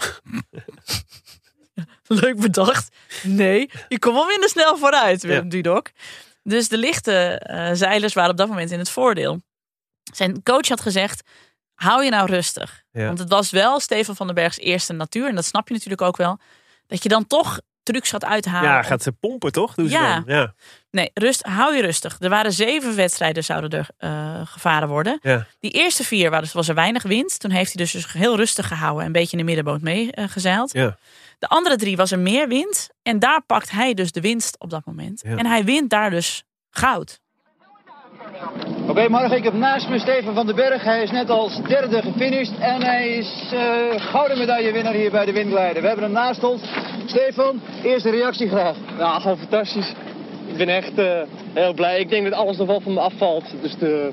C: leuk bedacht. Nee, je komt wel minder snel vooruit, Willem
D: Ja.
C: Dudok. Dus de lichte eh, zeilers waren op dat moment in het voordeel. Zijn coach had gezegd, hou je nou rustig.
D: Ja.
C: Want het was wel Steven van den Bergs eerste natuur. En dat snap je natuurlijk ook wel. Dat je dan toch trucs gaat uithalen.
D: Ja, gaat ze pompen toch? Doen ze
C: Ja.
D: dan? ja.
C: Nee, rust, hou je rustig. Er waren zeven wedstrijden zouden er eh, gevaren worden.
D: Ja.
C: Die eerste vier waren, dus was er weinig wind. Toen heeft hij dus, dus heel rustig gehouden en een beetje in de middenboot meegezeild.
D: Ja.
C: De andere drie was er meer wind. En daar pakt hij dus de winst op dat moment.
D: Ja.
C: En hij wint daar dus goud.
E: Oké, morgen ik heb naast me Steven van den Berg. Hij is net als derde gefinished en hij is eh, gouden medaillewinnaar hier bij de windglijden. We hebben hem naast ons. Stefan, eerste reactie graag.
I: Ja, gewoon fantastisch. Ik ben echt eh, heel blij. Ik denk dat alles nog wel van me afvalt. Dus de,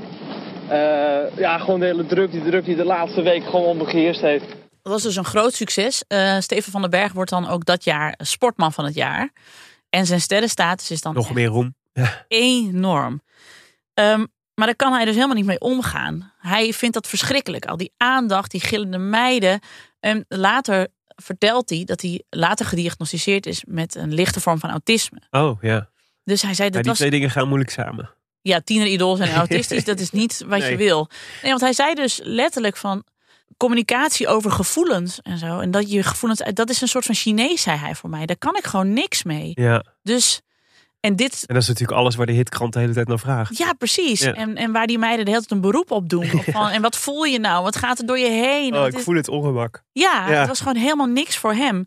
I: eh, ja, gewoon de hele druk, die druk die de laatste week gewoon op me geheerst heeft.
C: Dat was dus een groot succes. Eh, Steven van den Berg wordt dan ook dat jaar sportman van het jaar. En zijn sterrenstatus is dan
D: Nog meer roem. Ja.
C: enorm. Ehm, maar daar kan hij dus helemaal niet mee omgaan. Hij vindt dat verschrikkelijk. Al die aandacht, die gillende meiden. En later vertelt hij dat hij later gediagnosticeerd is met een lichte vorm van autisme.
D: Oh ja.
C: Dus hij zei
D: Maar
C: dat
D: die
C: was
D: twee dingen gaan moeilijk samen.
C: ja, tieneridool zijn autistisch. dat is niet wat je wil. Nee, want hij zei dus letterlijk van communicatie over gevoelens en zo. En dat je gevoelens, dat is een soort van Chinees, zei hij voor mij. Daar kan ik gewoon niks mee.
D: Ja.
C: Dus, en dit,
D: En dat is natuurlijk alles waar de hitkrant de hele tijd naar vraagt.
C: ja, precies.
D: Ja.
C: En, en waar die meiden de hele tijd een beroep op doen. Van, en wat voel je nou? Wat gaat er door je heen?
D: Oh, ik
C: is-
D: voel het ongemak.
C: ja,
D: Ja.
C: het was gewoon helemaal niks voor hem.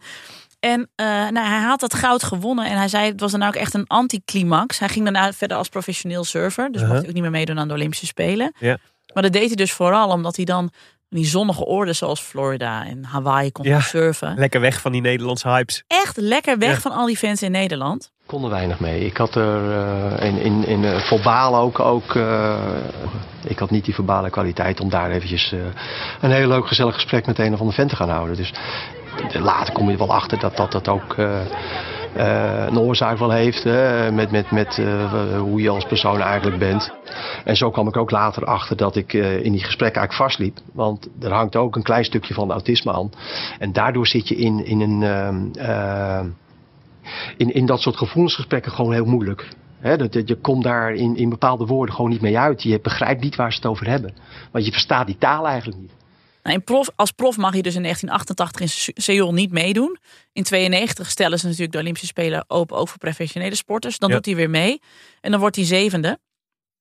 C: En eh, nou, hij had dat goud gewonnen. En hij zei, het was dan ook echt een anticlimax. Hij ging daarna verder als professioneel surfer. Dus
D: Uh-huh.
C: mocht hij ook niet meer meedoen aan de Olympische Spelen.
D: Ja.
C: Maar dat deed hij dus vooral omdat hij dan die zonnige oorden zoals Florida en Hawaii kon
D: Ja.
C: surfen.
D: Lekker weg van die Nederlandse hypes.
C: Echt lekker weg
D: Ja.
C: van al die fans in Nederland.
J: Kon er weinig mee. Ik had er eh, in, in, in verbaal ook, ook eh, ik had niet die verbale kwaliteit om daar eventjes een heel leuk gezellig gesprek met een of andere vent te gaan houden. Dus later kom je wel achter dat dat, dat ook een oorzaak wel heeft met, met, met hoe je als persoon eigenlijk bent. En zo kwam ik ook later achter dat ik in die gesprekken eigenlijk vastliep. Want er hangt ook een klein stukje van autisme aan. En daardoor zit je in, in een... in, in dat soort gevoelsgesprekken gewoon heel moeilijk. Hè, dat, dat- je komt daar in, in bepaalde woorden gewoon niet mee uit. Je begrijpt niet waar ze het over hebben. Want je verstaat die taal eigenlijk niet.
C: Nou, in prof, als prof mag hij dus in 1988 in Se- Seoul niet meedoen. In 92 stellen ze natuurlijk de Olympische Spelen open ook voor professionele sporters. Dan
D: Ja.
C: doet hij weer mee. En dan wordt hij zevende.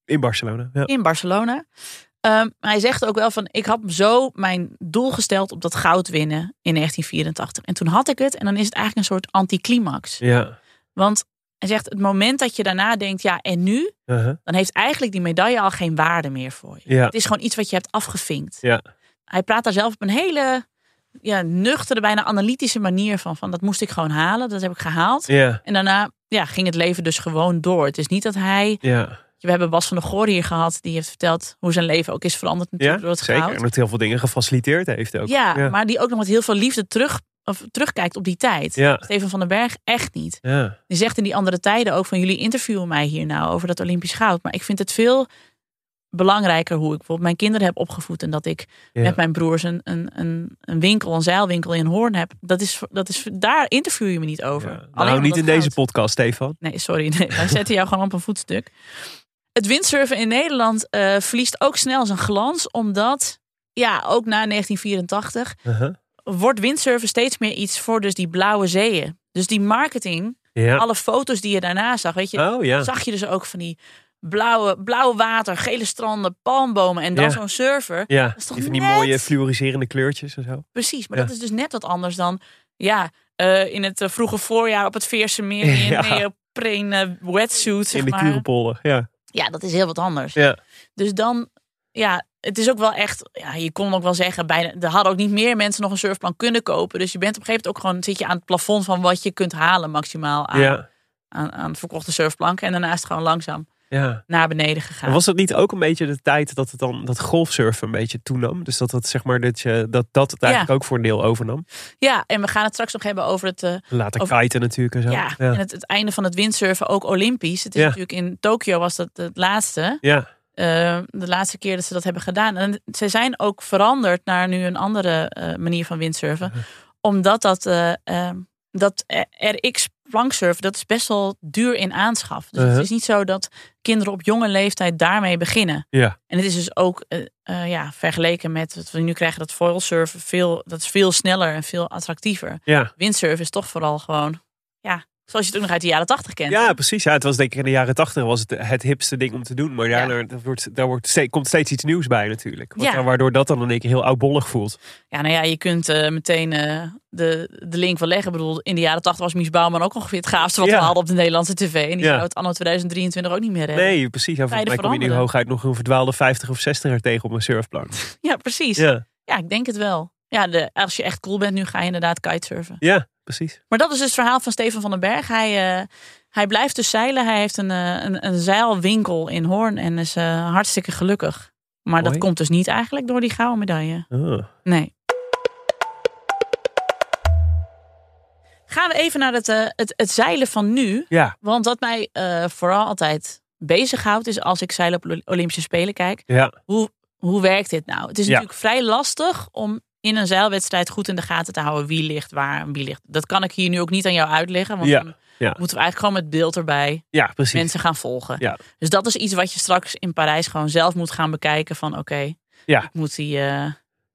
D: In Barcelona. Ja.
C: in Barcelona. Ehm, hij zegt ook wel van, ik had zo mijn doel gesteld op dat goud winnen in 1984. En toen had ik het en dan is het eigenlijk een soort anticlimax.
D: Ja.
C: Want hij zegt, het moment dat je daarna denkt, ja en nu?
D: Uh-huh.
C: Dan heeft eigenlijk die medaille al geen waarde meer voor je.
D: Ja.
C: Het is gewoon iets wat je hebt afgevinkt.
D: Ja.
C: Hij praat daar zelf op een hele ja, nuchtere, bijna analytische manier van, van. Dat moest ik gewoon halen, dat heb ik gehaald.
D: Ja.
C: En daarna ja, ging het leven dus gewoon door. Het is niet dat hij
D: Ja.
C: We hebben Bas van der Goor hier gehad. Die heeft verteld hoe zijn leven ook is veranderd natuurlijk
D: Ja,
C: door het
D: zeker. En dat heel veel dingen gefaciliteerd heeft ook.
C: Ja, maar die ook nog met heel veel liefde terug, of, terugkijkt op die tijd.
D: Ja.
C: Steven van den Berg echt niet.
D: Ja.
C: Die zegt in die andere tijden ook van jullie interviewen mij hier nou over dat Olympisch goud. Maar ik vind het veel belangrijker hoe ik bijvoorbeeld mijn kinderen heb opgevoed. En dat ik
D: Ja.
C: met mijn broers een, een, een, een winkel, een zeilwinkel in Hoorn heb. Dat is, dat is, daar interview je me niet over. Alleen
D: Nou,
C: om
D: niet in deze podcast, Stefan.
C: Nee, sorry. Nee, wij zetten jou gewoon op een voetstuk. Het windsurfen in Nederland eh, verliest ook snel zijn glans. Omdat, ja, ook na 1984
D: Uh-huh.
C: wordt windsurfen steeds meer iets voor dus die blauwe zeeën. Dus die marketing,
D: Ja.
C: alle foto's die je daarna zag, weet je,
D: Oh, ja.
C: zag je dus ook van die blauwe, blauwe water, gele stranden, palmbomen en dan
D: Ja.
C: zo'n surfer.
D: Ja,
C: Dat is toch
D: die van die
C: net-
D: mooie fluoriserende kleurtjes en zo.
C: Precies, maar dat is dus net wat anders dan, ja, eh, in het eh, vroege voorjaar op het Veerse meer in
D: Ja.
C: een neoprene wetsuit, zeg
D: in de
C: maar.
D: Ja.
C: Ja, dat is heel wat anders.
D: Ja.
C: Dus dan, ja, het is ook wel echt, ja, je kon ook wel zeggen, bijna, er hadden ook niet meer mensen nog een surfplan kunnen kopen. Dus je bent op een gegeven moment ook gewoon, zit je aan het plafond van wat je kunt halen maximaal aan,
D: Ja.
C: aan, aan verkochte surfplanken. En daarna is het gewoon langzaam
D: Ja.
C: naar beneden gegaan.
D: Was dat niet ook een beetje de tijd dat het dan dat golfsurfen een beetje toenam? Dus dat het zeg maar dat je dat dat het eigenlijk
C: Ja.
D: ook voor een deel overnam.
C: Ja, en we gaan het straks nog hebben over het,
D: Later
C: over-
D: kiten natuurlijk en zo.
C: ja,
D: ja.
C: en het, het einde van het windsurfen ook olympisch. Het is natuurlijk in Tokio was dat het laatste.
D: Ja.
C: Eh, de laatste keer dat ze dat hebben gedaan. En ze zijn ook veranderd naar nu een andere eh, manier van windsurfen. Omdat dat, eh, eh, dat RX planksurfen, dat is best wel duur in aanschaf. Dus
D: Uh-huh.
C: het is niet zo dat kinderen op jonge leeftijd daarmee beginnen.
D: Ja.
C: En het is dus ook eh, eh, ja, vergeleken met wat we nu krijgen, dat foilsurfen, veel, dat is veel sneller en veel attractiever.
D: Ja.
C: Windsurfen is toch vooral gewoon, ja, zoals je het ook nog uit de jaren tachtig kent.
D: Ja, precies. Ja, het was denk ik in de jaren tachtig was het het hipste ding om te doen. Maar daarna daar wordt, daar wordt, ste- komt steeds iets nieuws bij natuurlijk. Wat-
C: Ja.
D: Waardoor dat dan in één keer heel oudbollig voelt.
C: Ja, nou ja, je kunt eh, meteen eh, de, de link wel leggen. Ik bedoel, in de jaren 80 was Mies Bouwman ook ongeveer het gaafste wat
D: Ja.
C: we hadden op de Nederlandse tv. En die zou het anno 2023 ook niet meer hebben.
D: Nee, precies. Ja, volgens mij kom je nu hooguit nog een verdwaalde 50 of 60er tegen op een surfplank.
C: Ja, precies. Ja.
D: Ja,
C: ik denk het wel. Ja, de, als je echt cool bent, nu ga je inderdaad kitesurfen.
D: ja precies.
C: Maar dat is dus het verhaal van Steven van den Berg. Hij, eh, hij blijft dus zeilen. Hij heeft een, eh, een, een zeilwinkel in Hoorn en is eh, hartstikke gelukkig. Maar dat komt dus niet eigenlijk door die gouden medaille.
D: Oh.
C: Nee. Gaan we even naar het, het, het zeilen van nu.
D: Ja,
C: Want wat mij vooral altijd bezighoudt, is als ik zeilen op Olympische Spelen kijk.
D: ja,
C: Hoe, hoe werkt dit nou? Het is
D: Ja.
C: natuurlijk vrij lastig om in een zeilwedstrijd goed in de gaten te houden wie ligt waar en wie ligt. Dat kan ik hier nu ook niet aan jou uitleggen. Want
D: Ja,
C: dan
D: ja.
C: moeten we eigenlijk gewoon met beeld erbij
D: ja, precies.
C: mensen gaan volgen.
D: Ja.
C: Dus dat is iets wat je straks in Parijs gewoon zelf moet gaan bekijken. Van oké,
D: Ja.
C: ik moet die, eh,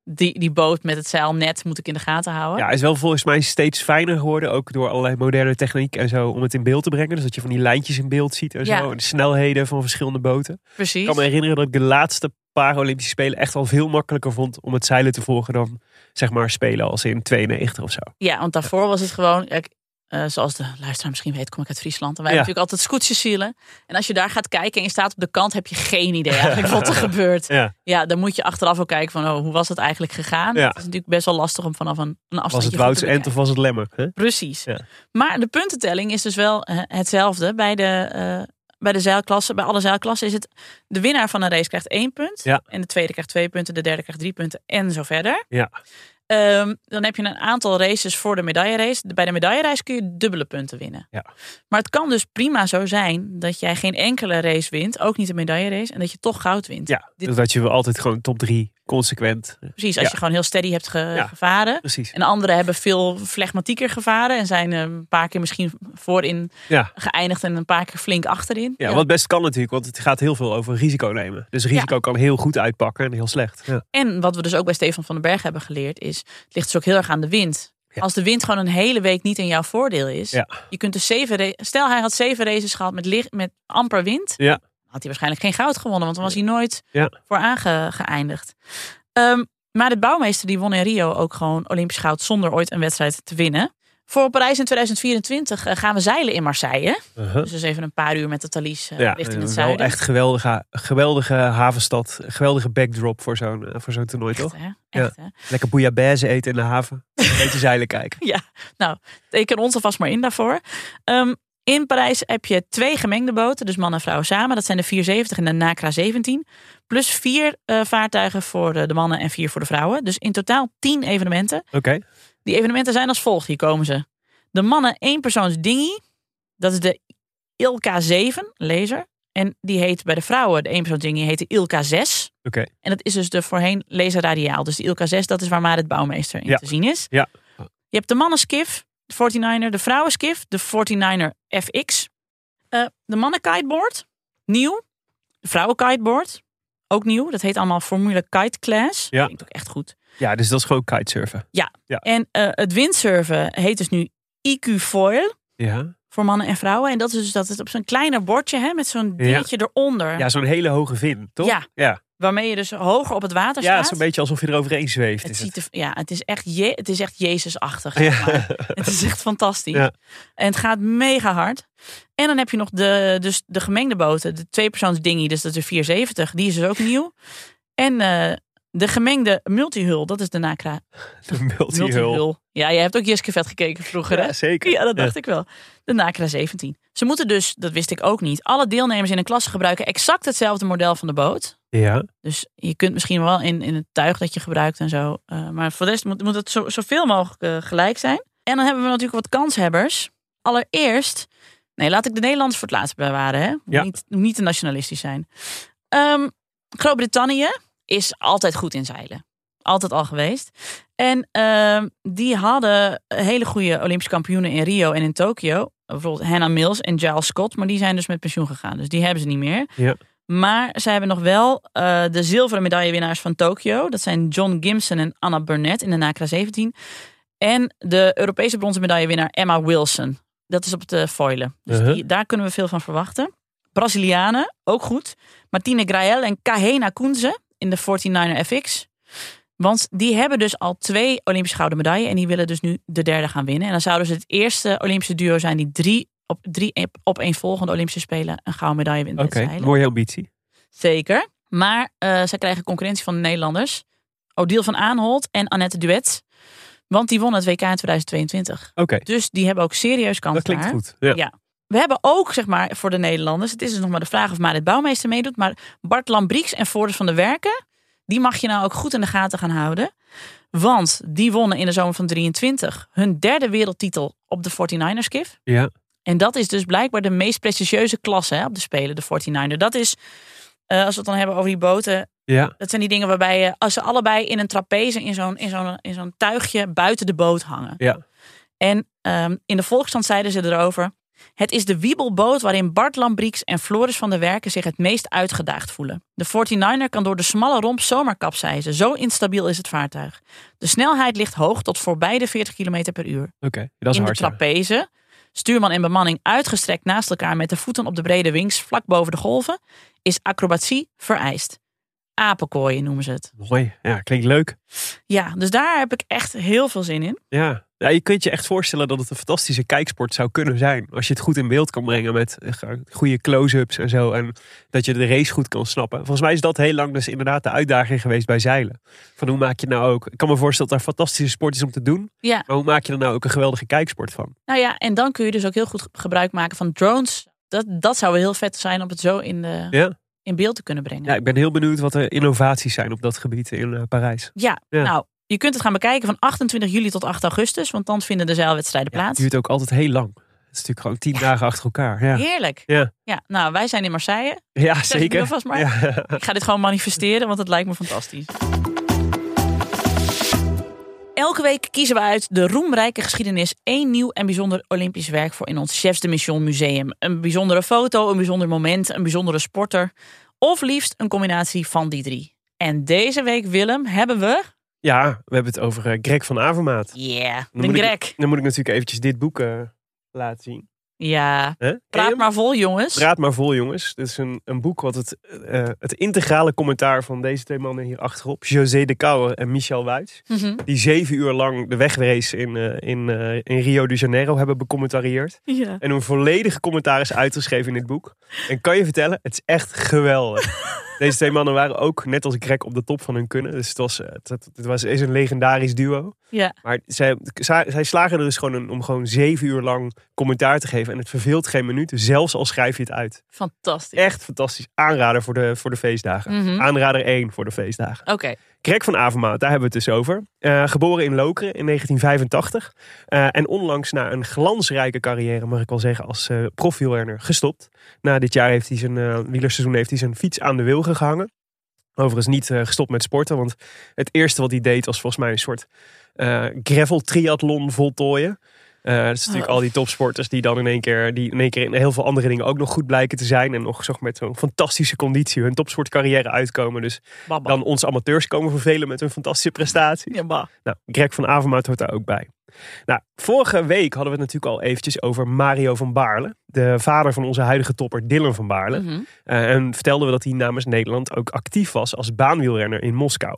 C: die, die boot met het zeilnet moet ik in de gaten houden.
D: Ja, is wel volgens mij steeds fijner geworden. Ook door allerlei moderne techniek en zo. Om het in beeld te brengen. Dus dat je van die lijntjes in beeld ziet en
C: Ja.
D: zo. En de snelheden van verschillende boten.
C: Precies.
D: Ik kan me herinneren dat ik de laatste paar Olympische Spelen echt al veel makkelijker vond om het zeilen te volgen dan zeg maar spelen als in 92 of zo.
C: Ja, want daarvoor was het gewoon. Eh, zoals de luisteraar misschien weet, kom ik uit Friesland. En wij
D: Ja.
C: hebben natuurlijk altijd scootjeszielen. En als je daar gaat kijken en je staat op de kant, heb je geen idee eigenlijk wat er gebeurt.
D: Ja.
C: Ja, dan moet je achteraf ook kijken van oh, hoe was het eigenlijk gegaan.
D: Ja.
C: Het is natuurlijk best wel lastig om vanaf een, een afstand
D: Was het Woutse Ent of was het Lemmer? Hè?
C: Precies. Maar de puntentelling is dus wel eh, hetzelfde. Bij de, eh, bij de zeilklassen, bij alle zeilklassen is het de winnaar van een race krijgt één punt.
D: Ja.
C: En de tweede krijgt twee punten, de derde krijgt drie punten en zo verder.
D: Ja.
C: Ehm, dan heb je een aantal races voor de medaillerace. Bij de medaillerace kun je dubbele punten winnen.
D: Ja.
C: Maar het kan dus prima zo zijn dat jij geen enkele race wint, ook niet de medaillerace, en dat je toch goud wint.
D: Ja,
C: Dit-
D: dus dat je altijd gewoon top drie consequent.
C: Precies, als
D: Ja.
C: je gewoon heel steady hebt ge-
D: Ja.
C: gevaren.
D: Precies.
C: En anderen hebben veel flegmatieker gevaren en zijn eh, een paar keer misschien voorin
D: Ja.
C: geëindigd en een paar keer flink achterin.
D: Ja, wat best kan natuurlijk, want het gaat heel veel over risico nemen. Dus risico kan heel goed uitpakken en heel slecht. Ja.
C: En wat we dus ook bij Stefan van den Berg hebben geleerd is, het ligt dus ook heel erg aan de wind. Als de wind gewoon een hele week niet in jouw voordeel is,
D: Ja.
C: je kunt dus zeven, stel hij had zeven races gehad met, licht, met amper wind,
D: Ja.
C: had hij waarschijnlijk geen goud gewonnen, want dan was hij nooit voor aangeëindigd. Ehm, maar de bouwmeester die won in Rio ook gewoon Olympisch goud zonder ooit een wedstrijd te winnen. Voor Parijs in 2024 eh, gaan we zeilen in Marseille.
D: Uh-huh.
C: Dus, dus even een paar uur met de Thalys eh,
D: Ja,
C: richting het
D: wel
C: zuiden.
D: echt geweldige, geweldige havenstad. Geweldige backdrop voor zo'n eh, voor zo'n toernooi, toch?
C: hè? Echt, hè?
D: Lekker bouillabaisse eten in de haven. Een beetje zeilen kijken.
C: Ja, nou, teken ons alvast maar in daarvoor. Ehm, in Parijs heb je twee gemengde boten, dus man en vrouw samen. Dat zijn de 470 en de Nacra 17. Plus vier vaartuigen voor de, de mannen en vier voor de vrouwen. Dus in totaal tien evenementen.
D: Oké.
C: Die evenementen zijn als volgt. Hier komen ze. De mannen één persoons dinghy. Dat is de Ilka 7, laser. En die heet bij de vrouwen, de eenpersoonsdinghy, heet de Ilka 6.
D: Oké.
C: En dat is dus de voorheen laser radiaal. Dus de Ilka 6, dat is waar Marit Bouwmeester in
D: Ja.
C: te zien is.
D: Ja.
C: Je hebt de mannenskif, de 49er, de vrouwenskif, de 49er FX. Eh, de mannen kiteboard, nieuw. De vrouwen kiteboard, ook nieuw. Dat heet allemaal Formule Kite Class.
D: Ja.
C: Klinkt ook echt goed.
D: Ja, dus dat is gewoon kitesurfen.
C: Ja.
D: Ja.
C: En eh, het windsurfen heet dus nu IQ Foil
D: Ja.
C: voor mannen en vrouwen. En dat is dus dat het op zo'n kleiner bordje hè, met zo'n dingetje eronder.
D: Ja, zo'n hele hoge vin, toch?
C: Ja.
D: Ja,
C: Waarmee je dus hoger op het water
D: ja
C: staat.
D: zo'n beetje alsof je eroverheen zweeft.
C: Het,
D: is
C: ziet
D: het.
C: er, ja, het is echt, je, het is echt Jezusachtig.
D: Ja.
C: zeg maar. Het is echt fantastisch.
D: Ja.
C: En het gaat mega hard. En dan heb je nog de, dus de gemengde boten. De tweepersoons dinghy, dus dat is de 470. Die is dus ook nieuw. En eh, de gemengde multihul, dat is de Nakra
D: De multihul.
C: Ja, jij hebt ook Jiske Vet gekeken vroeger, hè?
D: Ja, zeker.
C: Ja, dat dacht
D: Ja.
C: ik wel. De Nakra 17. Ze moeten dus, dat wist ik ook niet, alle deelnemers in een klasse gebruiken exact hetzelfde model van de boot.
D: Ja.
C: Dus je kunt misschien wel in, in het tuig dat je gebruikt en zo. eh, maar voor de rest moet, moet het zo, zoveel mogelijk eh, gelijk zijn. En dan hebben we natuurlijk wat kanshebbers. Allereerst, nee, laat ik de Nederlanders voor het laatst bewaren. Hè?
D: Ja.
C: Niet, niet te nationalistisch zijn. Ehm, Groot-Brittannië is altijd goed in zeilen. Altijd al geweest. En ehm, die hadden hele goede Olympische kampioenen in Rio en in Tokio. Bijvoorbeeld Hannah Mills en Giles Scott. Maar die zijn dus met pensioen gegaan. Dus die hebben ze niet meer.
D: Ja.
C: Maar zij hebben nog wel eh, de zilveren medaillewinnaars van Tokio. Dat zijn John Gimson en Anna Burnett in de NACRA 17. En de Europese bronzen medaillewinnaar Emma Wilson. Dat is op de foilen. Dus
D: Uh-huh.
C: die, daar kunnen we veel van verwachten. Brazilianen, ook goed. Martine Grael en Kahena Koenze in de 49er FX. Want die hebben dus al twee Olympische gouden medailles. En die willen dus nu de derde gaan winnen. En dan zouden ze het eerste Olympische duo zijn die drie op drie op een volgende Olympische Spelen een gouden medaille wint.
D: Oké, mooie ambitie.
C: Zeker. Maar eh zij krijgen concurrentie van de Nederlanders. Odile van Aanholt en Annette Duet. Want die wonnen het WK in 2022.
D: Oké,
C: Dus die hebben ook serieus kans
D: dat klinkt
C: daar.
D: goed. Ja.
C: Ja. We hebben ook, zeg maar, voor de Nederlanders. Het is dus nog maar de vraag of Marit Bouwmeester meedoet. Maar Bart Lambrieks en Floris van der Werken. Die mag je nou ook goed in de gaten gaan houden. Want die wonnen in de zomer van 23 hun derde wereldtitel op de 49ers kif.
D: Ja.
C: En dat is dus blijkbaar de meest prestigieuze klasse hè, op de Spelen, de 49er. Dat is, eh, als we het dan hebben over die boten.
D: Ja.
C: Dat zijn die dingen waarbij je, als ze allebei in een trapeze, in zo'n in zo'n in zo'n tuigje buiten de boot hangen.
D: Ja.
C: En ehm, in de Volksstand zeiden ze erover. Het is de wiebelboot waarin Bart Lambrieks en Floris van der Werken zich het meest uitgedaagd voelen. De 49er kan door de smalle romp zomaar kapseizen. Zo instabiel is het vaartuig. De snelheid ligt hoog tot voorbij de 40 km per uur.
D: Oké, dat is
C: in
D: hard.
C: de
D: ja.
C: trapeze, stuurman en bemanning uitgestrekt naast elkaar met de voeten op de brede wings vlak boven de golven, is acrobatie vereist. Apenkooien noemen ze het.
D: Mooi. Ja, klinkt leuk.
C: Ja, dus daar heb ik echt heel veel zin in.
D: Ja. Ja, je kunt je echt voorstellen dat het een fantastische kijksport zou kunnen zijn. Als je het goed in beeld kan brengen met eh, goede close-ups en zo. En dat je de race goed kan snappen. Volgens mij is dat heel lang dus inderdaad de uitdaging geweest bij zeilen. Van hoe maak je nou ook... Ik kan me voorstellen dat een fantastische sport is om te doen.
C: Ja,
D: Maar hoe maak je er nou ook een geweldige kijksport van?
C: nou ja, en dan kun je dus ook heel goed gebruik maken van drones. Dat, dat zou wel heel vet zijn om het zo in, de,
D: Ja?
C: in beeld te kunnen brengen.
D: Ja, ik ben heel benieuwd wat de innovaties zijn op dat gebied in eh, Parijs.
C: Ja,
D: Ja.
C: nou, je kunt het gaan bekijken van 28 juli tot 8 augustus, want dan vinden de zeilwedstrijden
D: Ja, het
C: plaats.
D: duurt ook altijd heel lang. Het is natuurlijk gewoon tien dagen achter elkaar. Ja,
C: Heerlijk.
D: Ja.
C: ja, nou, wij zijn in Marseille.
D: ja
C: Zeg
D: zeker.
C: alvast maar.
D: Ja.
C: Ik ga dit gewoon manifesteren, want het lijkt me fantastisch. Elke week kiezen we uit de roemrijke geschiedenis één nieuw en bijzonder Olympisch werk voor in ons Chefs de Mission Museum. Een bijzondere foto, een bijzonder moment, een bijzondere sporter. Of liefst een combinatie van die drie. En deze week, Willem, hebben we.
D: Ja, we hebben het over eh, Greg van Avermaat.
C: Yeah,
D: Dan
C: de
D: ik-
C: Greg.
D: Dan moet ik natuurlijk eventjes dit boek eh, laten zien.
C: Ja, praat maar vol, jongens.
D: Praat maar vol, jongens. Dit is een, een boek wat het, eh, het integrale commentaar van deze twee mannen hier achterop, José de Kouwer en Michel Wuits,
C: Mhm.
D: die zeven uur lang de wegrace in, in, in Rio de Janeiro hebben becommentarieerd.
C: Ja.
D: En een volledige commentaar is uitgeschreven in dit boek. En kan je vertellen, het is echt geweldig. Deze twee mannen waren ook, net als Greg, op de top van hun kunnen. Dus het, was, eh, het, was, is een legendarisch duo.
C: Ja.
D: Maar zij, zij zij slagen er dus gewoon om gewoon zeven uur lang commentaar te geven. En het verveelt geen minuut, zelfs al schrijf je het uit.
C: Fantastisch.
D: Echt fantastisch. Aanrader voor de, voor de feestdagen.
C: Mhm.
D: Aanrader 1 voor de feestdagen.
C: Oké,
D: Greg van Avermaat, daar hebben we het dus over. Uh, geboren in Lokeren in 1985. Uh, en onlangs na een glansrijke carrière, mag ik wel zeggen, als uh, profielrenner gestopt. Na dit jaar heeft hij zijn wielerseizoen heeft hij zijn fiets aan de wilgen gehangen. Overigens niet gestopt met sporten, want het eerste wat hij deed was volgens mij een soort gravel triathlon voltooien. Uh, dat is natuurlijk al die topsporters die dan in één keer, die in één keer in heel veel andere dingen ook nog goed blijken te zijn. En nog zeg, met zo'n fantastische conditie hun topsportcarrière uitkomen. Dus dan onze amateurs komen vervelen met hun fantastische prestaties.
C: Ja, bah.
D: Nou, Greg van Avermaat hoort daar ook bij. Nou, vorige week hadden we het natuurlijk al eventjes over Mario van Baarle. De vader van onze huidige topper Dylan van Baarle.
C: Mhm.
D: Uh, en vertelden we dat hij namens Nederland ook actief was als baanwielrenner in Moskou.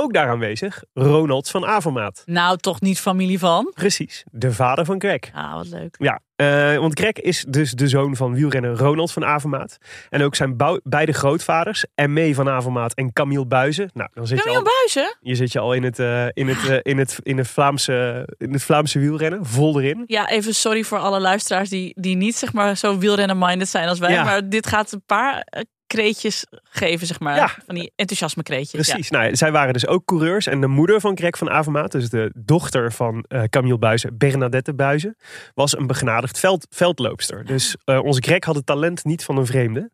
D: Ook daar aanwezig, Ronald van Avermaat.
C: Nou, toch niet familie van?
D: Precies, de vader van Greg.
C: Ah, wat leuk.
D: Ja, uh, want Greg is dus de zoon van wielrenner Ronald van Avermaat. En ook zijn beide grootvaders, Emme van Avermaat en Camille Buizen. Nou, dan zit
C: Camille
D: je al,
C: Buizen?
D: Je zit je al in het, uh, in het, uh, in het, in het, Vlaamse, in het Vlaamse wielrennen, vol erin.
C: Ja, even sorry voor alle luisteraars die, die niet zeg maar zo wielrennen-minded zijn als wij.
D: Ja.
C: Maar dit gaat een paar kreetjes geven, zeg maar.
D: Ja.
C: Van die enthousiasme kreetjes.
D: Precies. Nou, zij waren dus ook coureurs. En de moeder van Greg van Avermaat, dus de dochter van uh, Camille Buizen, Bernadette Buizen, was een begnadigd veld, veldloopster. Dus uh, onze Greg had het talent niet van een vreemde.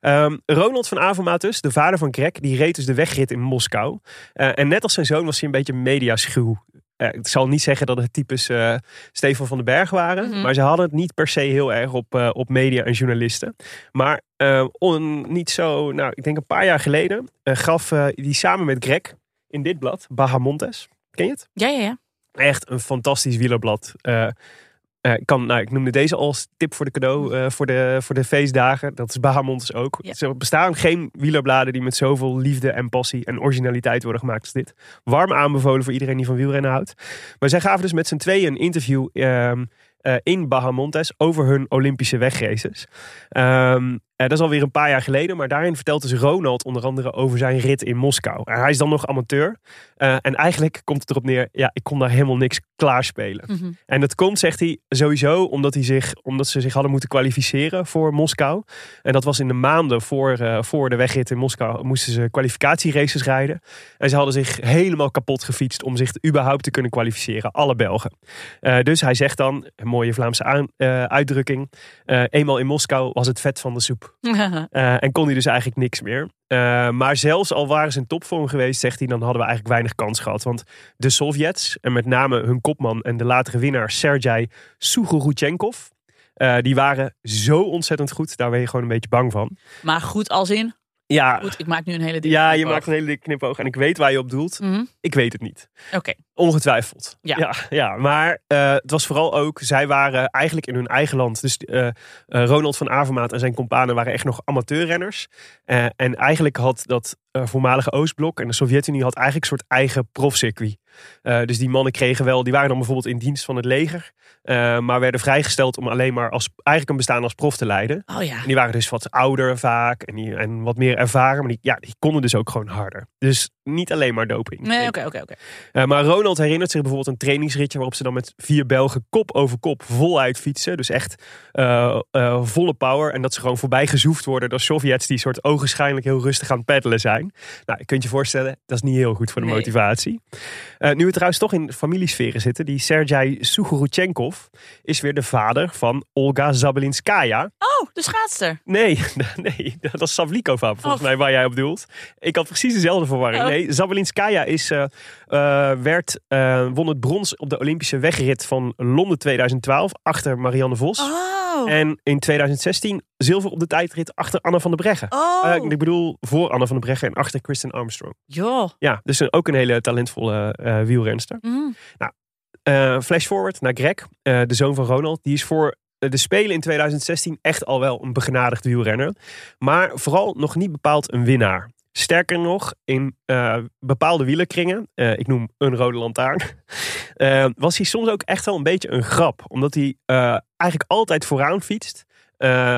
D: Um, Ronald van Avermaat dus, de vader van Greg, die reed dus de wegrit in Moskou. Uh, en net als zijn zoon was hij een beetje mediaschuw. Uh, ik zal niet zeggen dat het types uh, Stefan van den Berg waren.
C: Mhm.
D: Maar ze hadden het niet per se heel erg op, uh, op media en journalisten. Maar on, niet zo, nou, ik denk een paar jaar geleden gaf die samen met Greg in dit blad, Bahamontes. Ken je het?
C: Ja, ja, ja.
D: Echt een fantastisch wielerblad. Uh, kan, nou, ik noemde deze als tip voor de cadeau uh, voor, de, voor de feestdagen. Dat is Bahamontes ook.
C: Ja.
D: Er bestaan geen wielerbladen die met zoveel liefde en passie en originaliteit worden gemaakt als dit. Warm aanbevolen voor iedereen die van wielrennen houdt. Maar zij gaven dus met z'n tweeën een interview uh, in Bahamontes over hun Olympische wegraces. Um, dat is alweer een paar jaar geleden, maar daarin vertelt dus Ronald onder andere over zijn rit in Moskou. En hij is dan nog amateur. Uh, en eigenlijk komt het erop neer, ja, ik kon daar helemaal niks klaarspelen.
C: Mhm.
D: En dat komt, zegt hij, sowieso omdat, hij zich, omdat ze zich hadden moeten kwalificeren voor Moskou. En dat was in de maanden voor, uh, voor de wegrit in Moskou, moesten ze kwalificatieraces rijden. En ze hadden zich helemaal kapot gefietst om zich überhaupt te kunnen kwalificeren, alle Belgen. Uh, dus hij zegt dan, een mooie Vlaamse aan, uitdrukking, eenmaal in Moskou was het vet van de soep. Uh, en kon hij dus eigenlijk niks meer. Uh, maar zelfs al waren ze in topvorm geweest, zegt hij, dan hadden we eigenlijk weinig kans gehad. Want de Sovjets, en met name hun kopman en de latere winnaar Sergei Sugoruchenkov, uh, die waren zo ontzettend goed. Daar ben je gewoon een beetje bang van.
C: Maar goed als in?
D: Ja.
C: Goed, ik maak nu een hele dikke
D: Ja, je maakt een hele dikke knipoog. En ik weet waar je op doelt.
C: Mhm.
D: Ik weet het niet.
C: Oké.
D: Ongetwijfeld.
C: Ja.
D: ja, ja. maar uh, het was vooral ook, zij waren eigenlijk in hun eigen land. Dus uh, uh, Ronald van Avermaat en zijn companen waren echt nog amateurrenners. Uh, en eigenlijk had dat uh, voormalige Oostblok en de Sovjet-Unie had eigenlijk een soort eigen profcircuit. Uh, dus die mannen kregen wel, die waren dan bijvoorbeeld in dienst van het leger. Uh, maar werden vrijgesteld om alleen maar als, eigenlijk een bestaan als prof te leiden.
C: Oh ja.
D: En die waren dus wat ouder vaak en, die, en wat meer ervaren. Maar die, ja, die konden dus ook gewoon harder. Dus niet alleen maar doping.
C: Nee, oké, oké, oké.
D: Maar Ronald herinnert zich bijvoorbeeld een trainingsritje waarop ze dan met vier Belgen kop over kop voluit fietsen. Dus echt uh, volle power. En dat ze gewoon voorbij gezoefd worden door Sovjets die soort ogenschijnlijk heel rustig aan het peddelen zijn. Nou, je kunt je voorstellen, dat is niet heel goed voor de
C: Nee.
D: motivatie. Uh, nu we trouwens toch in familiesferen zitten, die Sergei Sugoruchenkov is weer de vader van Olga Zabelinskaya.
C: Oh, de schaatster.
D: Nee, nee, dat is Savlikova volgens
C: Oh.
D: mij waar jij op doelt. Ik had precies dezelfde verwarring.
C: Oh.
D: Nee, Zabelinskaya is, uh, uh, werd, won het brons op de Olympische wegrit van Londen 2012 achter Marianne Vos.
C: Oh.
D: En in 2016 zilver op de tijdrit achter Anna van der Breggen.
C: Oh.
D: Uh, ik bedoel voor Anna van der Breggen en achter Kristen Armstrong.
C: Joh.
D: Ja, dus een- ook een hele talentvolle uh, wielrenster.
C: Mm.
D: Uh, flash forward naar Greg, de zoon van Ronald. Die is voor de Spelen in 2016 echt al wel een begenadigd wielrenner. Maar vooral nog niet bepaald een winnaar. Sterker nog, in uh, bepaalde wielerkringen, uh, ik noem een rode lantaarn, uh, was hij soms ook echt wel een beetje een grap. Omdat hij eigenlijk altijd vooraan fietst.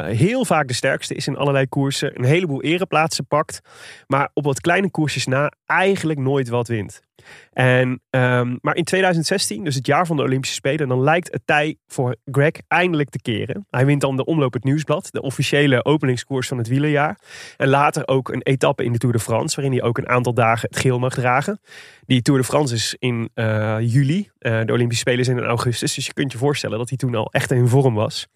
D: Heel vaak de sterkste is in allerlei koersen. Een heleboel ereplaatsen pakt. Maar op wat kleine koersjes na eigenlijk nooit wat wint. En, ehm, maar in 2016, dus het jaar van de Olympische Spelen, dan lijkt het tij voor Greg eindelijk te keren. Hij wint dan de Omloop het Nieuwsblad, de officiële openingskoers van het wielerjaar. En later ook een etappe in de Tour de France, waarin hij ook een aantal dagen het geel mag dragen. Die Tour de France is in eh, juli, eh, de Olympische Spelen zijn in augustus. Dus je kunt je voorstellen dat hij toen al echt in vorm was.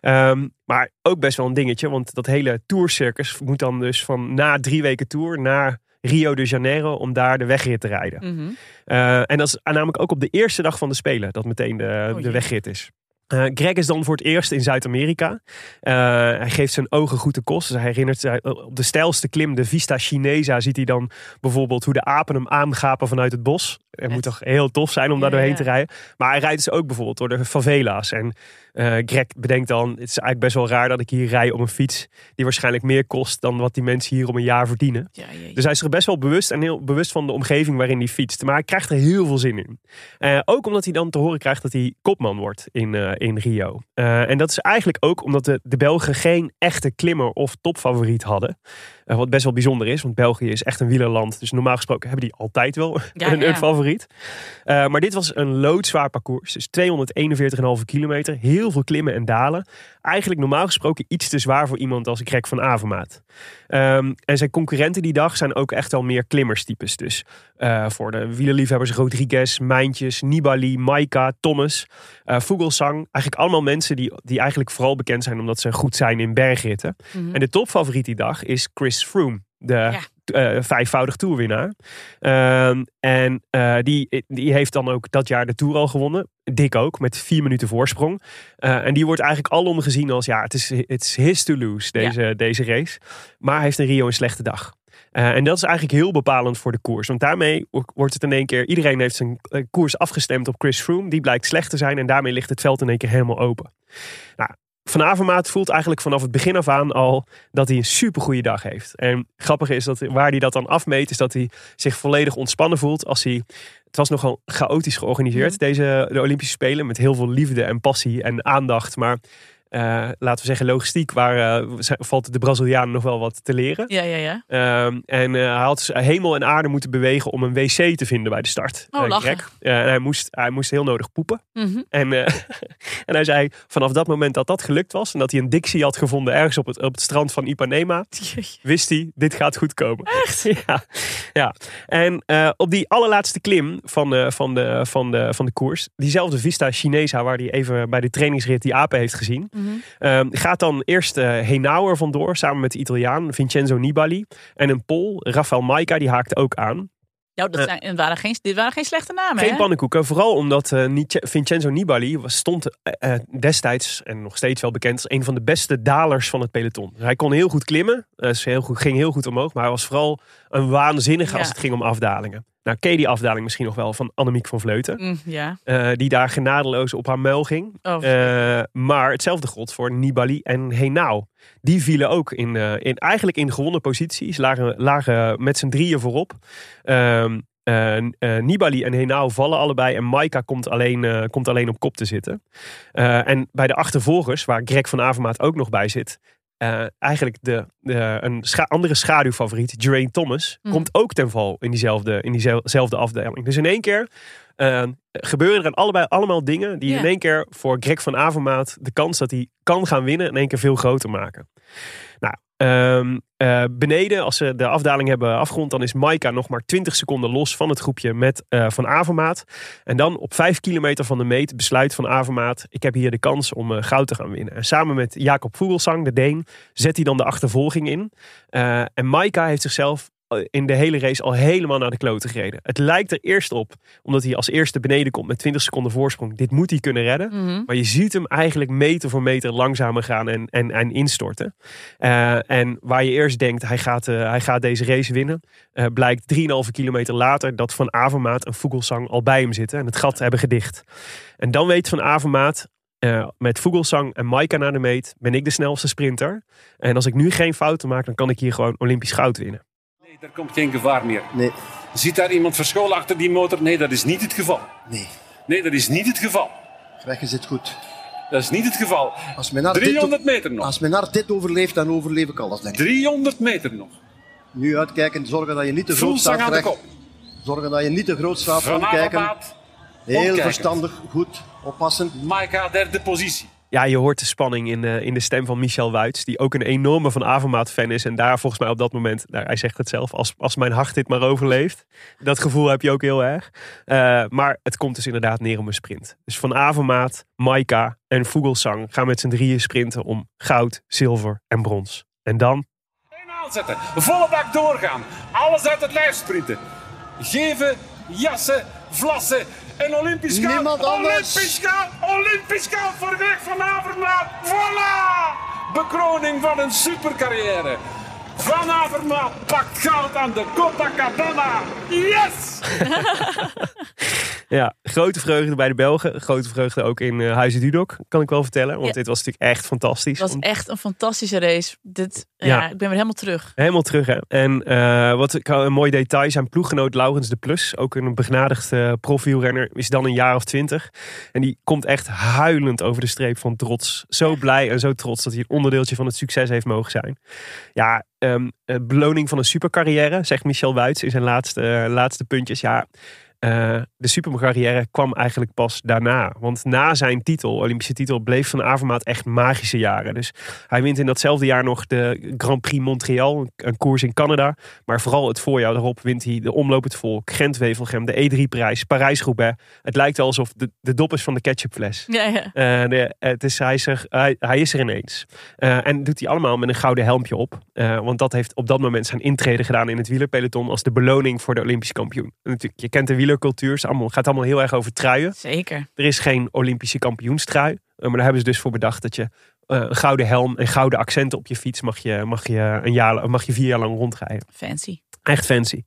D: Ehm, maar ook best wel een dingetje, want dat hele tourcircus moet dan dus van na drie weken tour naar Rio de Janeiro om daar de wegrit te rijden.
C: Mhm.
D: Uh, en dat is namelijk ook op de eerste dag van de Spelen dat meteen de,
C: Oh,
D: de wegrit is. Eh, Greg is dan voor het eerst in Zuid-Amerika. Eh, hij geeft zijn ogen goed de kost. Dus hij herinnert zich eh, op de steilste klim, de Vista Chinesa, ziet hij dan bijvoorbeeld hoe de apen hem aangapen vanuit het bos. Het moet toch heel tof zijn om daar doorheen
C: ja.
D: te rijden. Maar hij rijdt dus ook bijvoorbeeld door de favela's. En eh, Greg bedenkt dan, het is eigenlijk best wel raar dat ik hier rij op een fiets die waarschijnlijk meer kost dan wat die mensen hier om een jaar verdienen.
C: Ja.
D: Dus hij is er best wel bewust en heel bewust van de omgeving waarin hij fietst. Maar hij krijgt er heel veel zin in. Eh, ook omdat hij dan te horen krijgt dat hij kopman wordt in, eh, in Rio. En dat is eigenlijk ook omdat de, de Belgen geen echte klimmer of topfavoriet hadden. Eh, wat best wel bijzonder is, want België is echt een wielerland. Dus normaal gesproken hebben die altijd wel
C: Ja,
D: een,
C: ja.
D: een favoriet. Eh, maar dit was een loodzwaar parcours. Dus 241,5 kilometer. Heel veel klimmen en dalen. Eigenlijk normaal gesproken iets te zwaar voor iemand als Greg van Avermaat. Ehm, en zijn concurrenten die dag zijn ook echt wel meer klimmerstypes. Dus eh, voor de wielerliefhebbers Rodriguez, Mijntjes, Nibali, Maika, Thomas, Vogelsang. Eigenlijk allemaal mensen die, die eigenlijk vooral bekend zijn omdat ze goed zijn in bergritten.
C: Mhm.
D: En de topfavoriet die dag is Chris Froome. De
C: Ja.
D: eh, vijfvoudig toerwinnaar. Ehm, en eh, die, die heeft dan ook dat jaar de Tour al gewonnen. Dick ook, met vier minuten voorsprong. Eh, en die wordt eigenlijk alom gezien als, ja, het is, het is his to lose, deze, deze race. Maar hij heeft in Rio een slechte dag. En dat is eigenlijk heel bepalend voor de koers. Want daarmee wo- wordt het in één keer... Iedereen heeft zijn koers afgestemd op Chris Froome. Die blijkt slecht te zijn. En daarmee ligt het veld in één keer helemaal open. Nou, Van Avermaat voelt eigenlijk vanaf het begin af aan al dat hij een supergoeie dag heeft. En grappig is dat waar hij dat dan afmeet, is dat hij zich volledig ontspannen voelt als hij. Het was nogal chaotisch georganiseerd, deze de Olympische Spelen, met heel veel liefde en passie en aandacht. Maar eh, laten we zeggen, logistiek, waar eh, valt de Brazilianen nog wel wat te leren.
C: Ja, ja, ja.
D: Ehm, en eh, hij had dus hemel en aarde moeten bewegen om een wc te vinden bij de start.
C: Oh, lachen.
D: En hij moest, hij moest heel nodig poepen.
C: Mhm.
D: En, en hij zei vanaf dat moment dat dat gelukt was en dat hij een dictie had gevonden ergens op het, op het strand van Ipanema, wist hij, dit gaat goed komen. Echt? ja. ja. En op die allerlaatste klim van de, van, de, van, de, van de koers, diezelfde Vista Chinesa waar hij even bij de trainingsrit die apen heeft gezien,
C: Mhm.
D: Ehm, gaat dan eerst eh Henauer vandoor samen met de Italiaan Vincenzo Nibali. En een Pool, Rafael Maika, die haakte ook aan.
C: Ja, dat zijn, het waren geen, dit waren geen slechte namen,
D: Geen
C: hè?
D: pannenkoeken, vooral omdat eh, Vincenzo Nibali was, stond eh, eh, destijds en nog steeds wel bekend als een van de beste dalers van het peloton. Dus hij kon heel goed klimmen, eh, dus heel goed, ging heel goed omhoog, maar hij was vooral een waanzinnige als het ging om afdalingen. Nou, ken die afdaling misschien nog wel van Annemiek van Vleuten?
C: Mm, ja.
D: eh, die daar genadeloos op haar muil ging.
C: Oh,
D: Eh, maar hetzelfde gold voor Nibali en Henao. Die vielen ook in, eh, in, eigenlijk in gewonnen posities. Lagen, lagen met z'n drieën voorop. Ehm, eh, eh, Nibali en Henao vallen allebei. En Maika komt alleen, komt alleen op kop te zitten. En bij de achtervolgers, waar Greg van Avermaat ook nog bij zit... eh, eigenlijk de, de, een scha- andere schaduwfavoriet, Geraint Thomas,
C: Mhm.
D: komt ook ten val in diezelfde, in diezelfde afdeling. Dus in één keer eh, gebeuren er allebei allemaal dingen die in één keer voor Greg van Avermaat de kans dat hij kan gaan winnen in één keer veel groter maken. Nou, ehm, eh, beneden, als ze de afdaling hebben afgerond, dan is Maika nog maar 20 seconden los van het groepje met eh, Van Avermaat. En dan op 5 kilometer van de meet besluit Van Avermaat, ik heb hier de kans om eh, goud te gaan winnen. En samen met Jacob Vogelsang, de Deen, zet hij dan de achtervolging in. En Maika heeft zichzelf in de hele race al helemaal naar de kloten gereden. Het lijkt er eerst op, omdat hij als eerste beneden komt met 20 seconden voorsprong. Dit moet hij kunnen redden.
C: Mhm.
D: Maar je ziet hem eigenlijk meter voor meter langzamer gaan en, en, en instorten. Eh, en waar je eerst denkt, hij gaat, eh, hij gaat deze race winnen. eh, blijkt 3,5 kilometer later dat Van Avermaat en Vogelsang al bij hem zitten. En het gat hebben gedicht. En dan weet Van Avermaat, met Vogelsang en Maika naar de meet, ben ik de snelste sprinter. En als ik nu geen fouten maak, dan kan ik hier gewoon Olympisch goud winnen.
K: Nee, er komt geen gevaar meer.
L: Nee.
K: Ziet daar iemand verscholen achter die motor? Nee, dat is niet het geval.
L: Nee.
K: Nee, dat is niet het geval.
L: Greg zit goed.
K: Dat is niet het geval.
L: Als men naar
K: 300
L: dit,
K: meter nog.
L: Als men naar dit overleeft, dan overleef ik alles, denk ik.
K: 300 meter nog.
L: Nu uitkijken, zorgen dat je niet te
K: Vogelsang
L: staat,
K: aan de kop.
L: Zorgen dat je niet te groot staat.
K: Van
L: Omkijken.
K: Avermaat.
L: Heel verstandig, goed, oppassen.
K: Maika, derde positie.
D: Ja, je hoort de spanning in, in de stem van Michel Wuits. Die ook een enorme Van Avermaat fan is. En daar volgens mij op dat moment, nou, hij zegt het zelf. Als, als mijn hart dit maar overleeft. Dat gevoel heb je ook heel erg. Eh, maar het komt dus inderdaad neer om een sprint. Dus Van Avermaat, Maika en Vogelsang gaan met z'n drieën sprinten om goud, zilver en brons. En dan
K: Aanzetten. Volle bak doorgaan. Alles uit het lijf sprinten. Geven, jassen, vlassen. En Olympisch goud.
L: Niemand anders.
K: Olympisch goud. Olympisch goud voor Greg van Avermaat. Voilà! Bekroning van een supercarrière. Van Avermaat pakt goud aan de Copacabana. Yes!
D: Ja, grote vreugde bij de Belgen. Grote vreugde ook in eh, Huizen Dudok, kan ik wel vertellen. Want
C: Ja.
D: dit was natuurlijk echt fantastisch.
C: Het was echt een fantastische race. Dit, ja.
D: Ja.
C: ik ben weer helemaal terug.
D: Helemaal terug, hè. En eh, wat ik een mooi detail, zijn ploeggenoot Laurens de Plus, ook een begenadigd eh profielrenner, is dan een jaar of twintig. En die komt echt huilend over de streep van trots. Zo blij en zo trots dat hij een onderdeeltje van het succes heeft mogen zijn. Ja, ehm, eh, beloning van een supercarrière, zegt Michel Wuits in zijn laatste, eh, laatste puntjes. Ja, eh, de supercarrière kwam eigenlijk pas daarna. Want na zijn titel, Olympische titel, bleef Van Avermaat echt magische jaren. Dus hij wint in datzelfde jaar nog de Grand Prix Montreal, een- koers in Canada. Maar vooral het voorjaar daarop wint hij de Omloop het Volk, Gent-Wevelgem, de E3-prijs, Parijs-Roubaix. Het lijkt alsof de, de dop is van de ketchupfles.
C: Ja, ja.
D: Eh, de, het is, hij, is er, hij, hij is er ineens. Eh, en doet hij allemaal met een gouden helmpje op. Want dat heeft op dat moment zijn intrede gedaan in het wielerpeloton als de beloning voor de Olympisch kampioen. En natuurlijk, je kent de wielercultuur, het allemaal- gaat allemaal heel erg over truien.
C: Zeker.
D: Er is geen Olympische kampioenstrui. eh, maar daar hebben ze dus voor bedacht dat je eh, een gouden helm en gouden accenten op je fiets mag je, mag je, een jaar, mag je vier jaar lang rondrijden.
C: Fancy.
D: Echt fancy.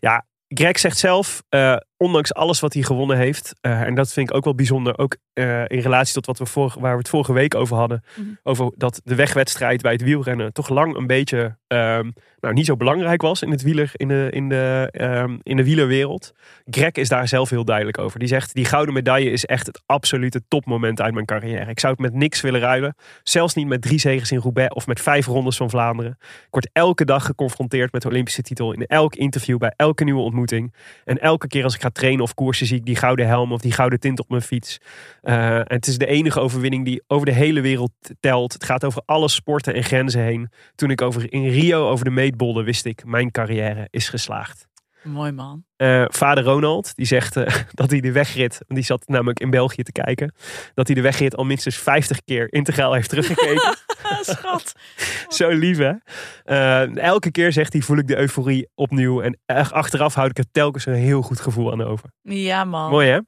D: Ja, Greg zegt zelf, eh, ondanks alles wat hij gewonnen heeft, eh, en dat vind ik ook wel bijzonder, ook eh, in relatie tot wat we vorige, waar we het vorige week over hadden,
C: Mhm.
D: over dat de wegwedstrijd bij het wielrennen toch lang een beetje ehm, nou, niet zo belangrijk was in, het wieler, in, de, in, de, ehm, in de wielerwereld. Greg is daar zelf heel duidelijk over. Die zegt, die gouden medaille is echt het absolute topmoment uit mijn carrière. Ik zou het met niks willen ruilen. Zelfs niet met drie zegens in Roubaix of met vijf rondes van Vlaanderen. Ik word elke dag geconfronteerd met de Olympische titel. In elk interview, bij elke nieuwe ontmoeting. En elke keer als ik ga trainen of koersen, zie ik die gouden helm of die gouden tint op mijn fiets. Eh, en het is de enige overwinning die over de hele wereld telt. Het gaat over alle sporten en grenzen heen. Toen ik over, in Rio over de meetbolde, wist ik, mijn carrière is geslaagd.
C: Mooi man.
D: Eh, vader Ronald, die zegt eh, dat hij de wegrit, want die zat namelijk in België te kijken, dat hij de wegrit al minstens 50 keer integraal heeft teruggekeken.
C: Schat.
D: Zo lief hè. Eh, elke keer zegt hij, voel ik de euforie opnieuw. En echt achteraf houd ik er telkens een heel goed gevoel aan over.
C: Ja man.
D: Mooi hè?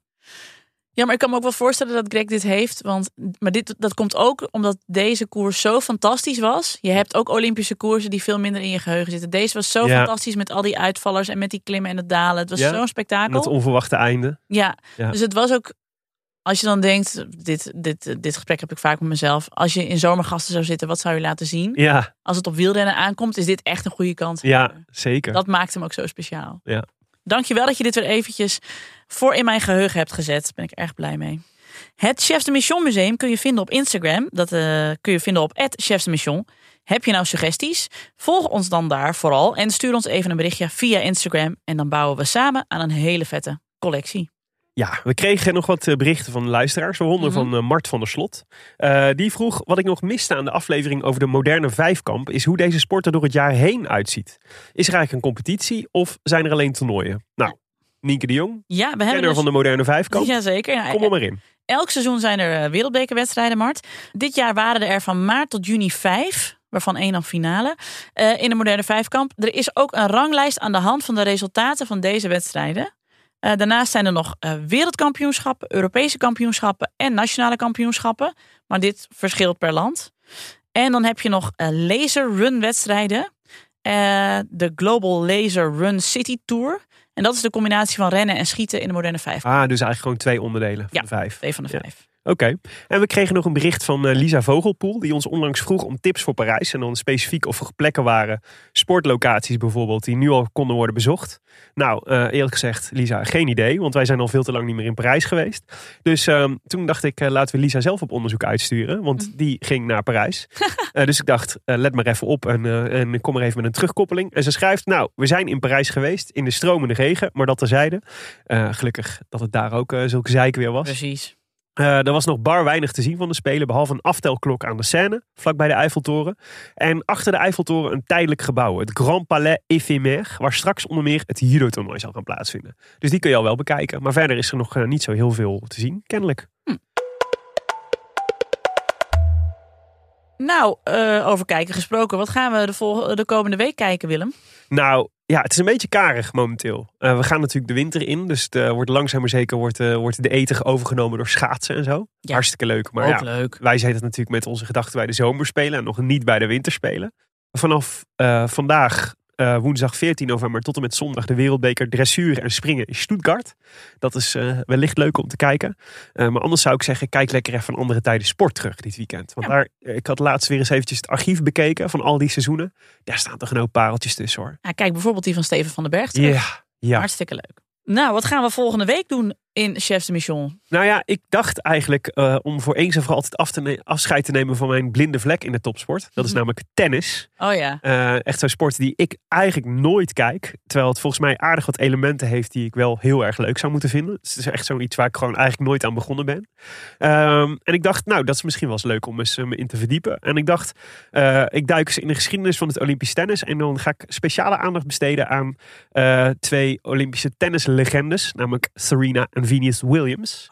C: Ja, maar ik kan me ook wel voorstellen dat Greg dit heeft. Want, maar dit, dat komt ook omdat deze koers zo fantastisch was. Je hebt ook Olympische koersen die veel minder in je geheugen zitten. Deze was zo
D: Ja.
C: fantastisch met al die uitvallers en met die klimmen en het dalen. Het was
D: Ja.
C: zo'n spektakel.
D: dat onverwachte einde.
C: Ja.
D: Ja.
C: dus het was ook... Als je dan denkt, dit, dit, dit gesprek heb ik vaak met mezelf. Als je in zomergasten zou zitten, wat zou je laten zien?
D: Ja,
C: Als het op wielrennen aankomt, is dit echt een goede kans.
D: ja zeker.
C: Dat maakt hem ook zo speciaal.
D: Ja.
C: Dankjewel dat je dit weer eventjes voor in mijn geheugen hebt gezet. Daar ben ik erg blij mee. Het Chefs de Mission Museum kun je vinden op Instagram. Dat eh, kun je vinden op Chefs de Mission. Heb je nou suggesties? Volg ons dan daar vooral en stuur ons even een berichtje via Instagram. En dan bouwen we samen aan een hele vette collectie.
D: Ja, we kregen nog wat eh, berichten van luisteraars, waaronder
C: Mhm.
D: van eh, Mart van der Slot. Die vroeg wat ik nog miste aan de aflevering over de moderne vijfkamp, is hoe deze sport er door het jaar heen uitziet. Is er eigenlijk een competitie of zijn er alleen toernooien? Nou, Nienke de Jong,
C: Ja, we hebben dus...
D: van de moderne vijfkamp.
C: Jazeker. Ja,
D: Kom er maar in.
C: Elk seizoen zijn er eh, wereldbekerwedstrijden, Mart. Dit jaar waren er van maart tot juni vijf, waarvan één dan finale, eh, in de moderne vijfkamp. Er is ook een ranglijst aan de hand van de resultaten van deze wedstrijden. Eh, daarnaast zijn er nog wereldkampioenschappen, Europese kampioenschappen en nationale kampioenschappen. Maar dit verschilt per land. En dan heb je nog laser run wedstrijden. De Global Laser Run City Tour. En dat is de combinatie van rennen en schieten in de moderne vijf.
D: Ah, dus eigenlijk gewoon twee onderdelen van
C: Ja,
D: de vijf.
C: Twee van de vijf.
D: Oké. En we kregen nog een bericht van eh, Lisa Vogelpoel, die ons onlangs vroeg om tips voor Parijs. En dan specifiek of er plekken waren, sportlocaties bijvoorbeeld, die nu al konden worden bezocht. Nou, eh, eerlijk gezegd, Lisa, geen idee, want wij zijn al veel te lang niet meer in Parijs geweest. Dus ehm, toen dacht ik, eh, laten we Lisa zelf op onderzoek uitsturen, want die ging naar Parijs. Dus ik dacht, let maar even op en, en kom maar even met een terugkoppeling. En ze schrijft, nou, we zijn in Parijs geweest, in de stromende regen, maar dat terzijde. Gelukkig dat het daar ook zulke zeik weer was.
C: Precies.
D: Eh, er was nog bar weinig te zien van de Spelen, behalve een aftelklok aan de Seine, vlakbij de Eiffeltoren. En achter de Eiffeltoren een tijdelijk gebouw, het Grand Palais Éphémère, waar straks onder meer het judo-toernooi zal gaan plaatsvinden. Dus die kun je al wel bekijken, maar verder is er nog eh, niet zo heel veel te zien, kennelijk.
C: Nou, eh, over kijken gesproken. Wat gaan we de, de komende week kijken, Willem?
D: Nou, ja, het is een beetje karig momenteel. Eh, we gaan natuurlijk de winter in, dus het eh, wordt langzaam maar zeker wordt, eh, wordt de eten overgenomen door schaatsen en zo.
C: Ja.
D: Hartstikke leuk. Maar
C: Ook
D: ja,
C: leuk.
D: wij zitten natuurlijk met onze gedachten bij de zomerspelen en nog niet bij de winterspelen. Vanaf vandaag, eh, woensdag 14 november, tot en met zondag de wereldbeker dressuur en springen in Stuttgart. Dat is eh, wellicht leuk om te kijken. Eh, maar anders zou ik zeggen, kijk lekker even van andere tijden sport terug dit weekend. Want daar, ik had laatst weer eens eventjes het archief bekeken van al die seizoenen. Daar staan toch een hoop pareltjes tussen hoor.
C: Ja, kijk bijvoorbeeld die van Steven van den Berg. terug.
D: Ja, ja.
C: Hartstikke leuk. Nou, wat gaan we volgende week doen in Chefs de Mission?
D: Nou ja, ik dacht eigenlijk eh, om voor eens en voor altijd af te afscheid te nemen van mijn blinde vlek in de topsport. Dat is
C: Mhm.
D: namelijk tennis.
C: Oh ja.
D: Eh, echt zo'n sport die ik eigenlijk nooit kijk. Terwijl het volgens mij aardig wat elementen heeft die ik wel heel erg leuk zou moeten vinden. Dus het is echt zoiets waar ik gewoon eigenlijk nooit aan begonnen ben. Ehm, en ik dacht, nou, dat is misschien wel eens leuk om eens eh, me in te verdiepen. En ik dacht, ik duik eens in de geschiedenis van het Olympisch tennis. En dan ga ik speciale aandacht besteden aan twee Olympische tennislegendes. Namelijk Serena en Venus Williams.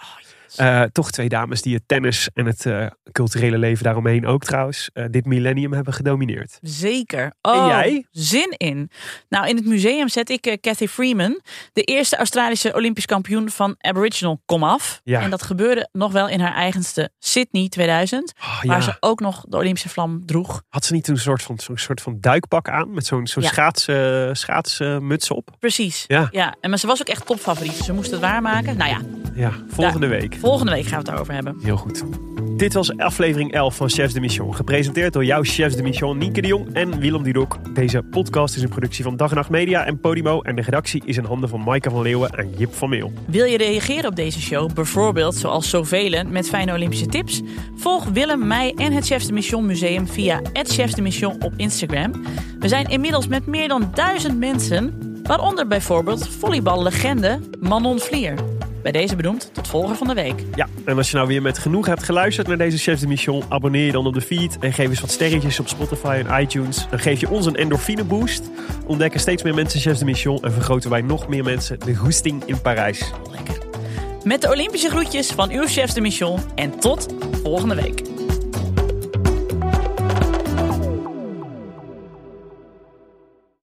D: Eh, toch twee dames die het tennis en het eh, culturele leven daaromheen ook trouwens eh, dit millennium hebben gedomineerd.
C: Zeker. Oh,
D: jij?
C: Zin in. Nou, in het museum zet ik Cathy Freeman, de eerste Australische Olympisch kampioen van Aboriginal, kom af.
D: Ja.
C: En dat gebeurde nog wel in haar eigenste Sydney 2000,
D: Oh,
C: waar ze ook nog de Olympische vlam droeg.
D: Had ze niet een soort van, zo'n soort van duikpak aan met zo'n zo'n
C: Ja.
D: schaats, eh, schaatsmuts op?
C: Precies.
D: Ja.
C: ja. En maar ze was ook echt topfavoriet. Ze moest het waarmaken. Nou ja,
D: Ja, volgende
C: Daar-
D: week.
C: Volgende week gaan we het daarover hebben.
D: Heel goed. Dit was aflevering 11 van Chefs de Mission. Gepresenteerd door jouw Chefs de Mission, Nienke de Jong en Willem Dudok. Deze podcast is een productie van Dag en Nacht Media en Podimo. En de redactie is in handen van Maaike van Leeuwen en Jip van Meel.
C: Wil je reageren op deze show, bijvoorbeeld zoals zoveel met fijne Olympische tips? Volg Willem, mij en het Chefs de Mission Museum via het Chefs de Mission op Instagram. We zijn inmiddels met meer dan duizend mensen, waaronder bijvoorbeeld volleyballegende Manon Vlier. Bij deze benoemd tot volger van de week.
D: Ja, en als je nou weer met genoeg hebt geluisterd naar deze Chefs de Mission, abonneer je dan op de feed en geef eens wat sterretjes op Spotify en iTunes. Dan geef je ons een endorfine boost. Ontdekken steeds meer mensen Chefs de Mission en vergroten wij nog meer mensen de goesting in Parijs.
C: Met de Olympische groetjes van uw Chefs de Mission en tot volgende week.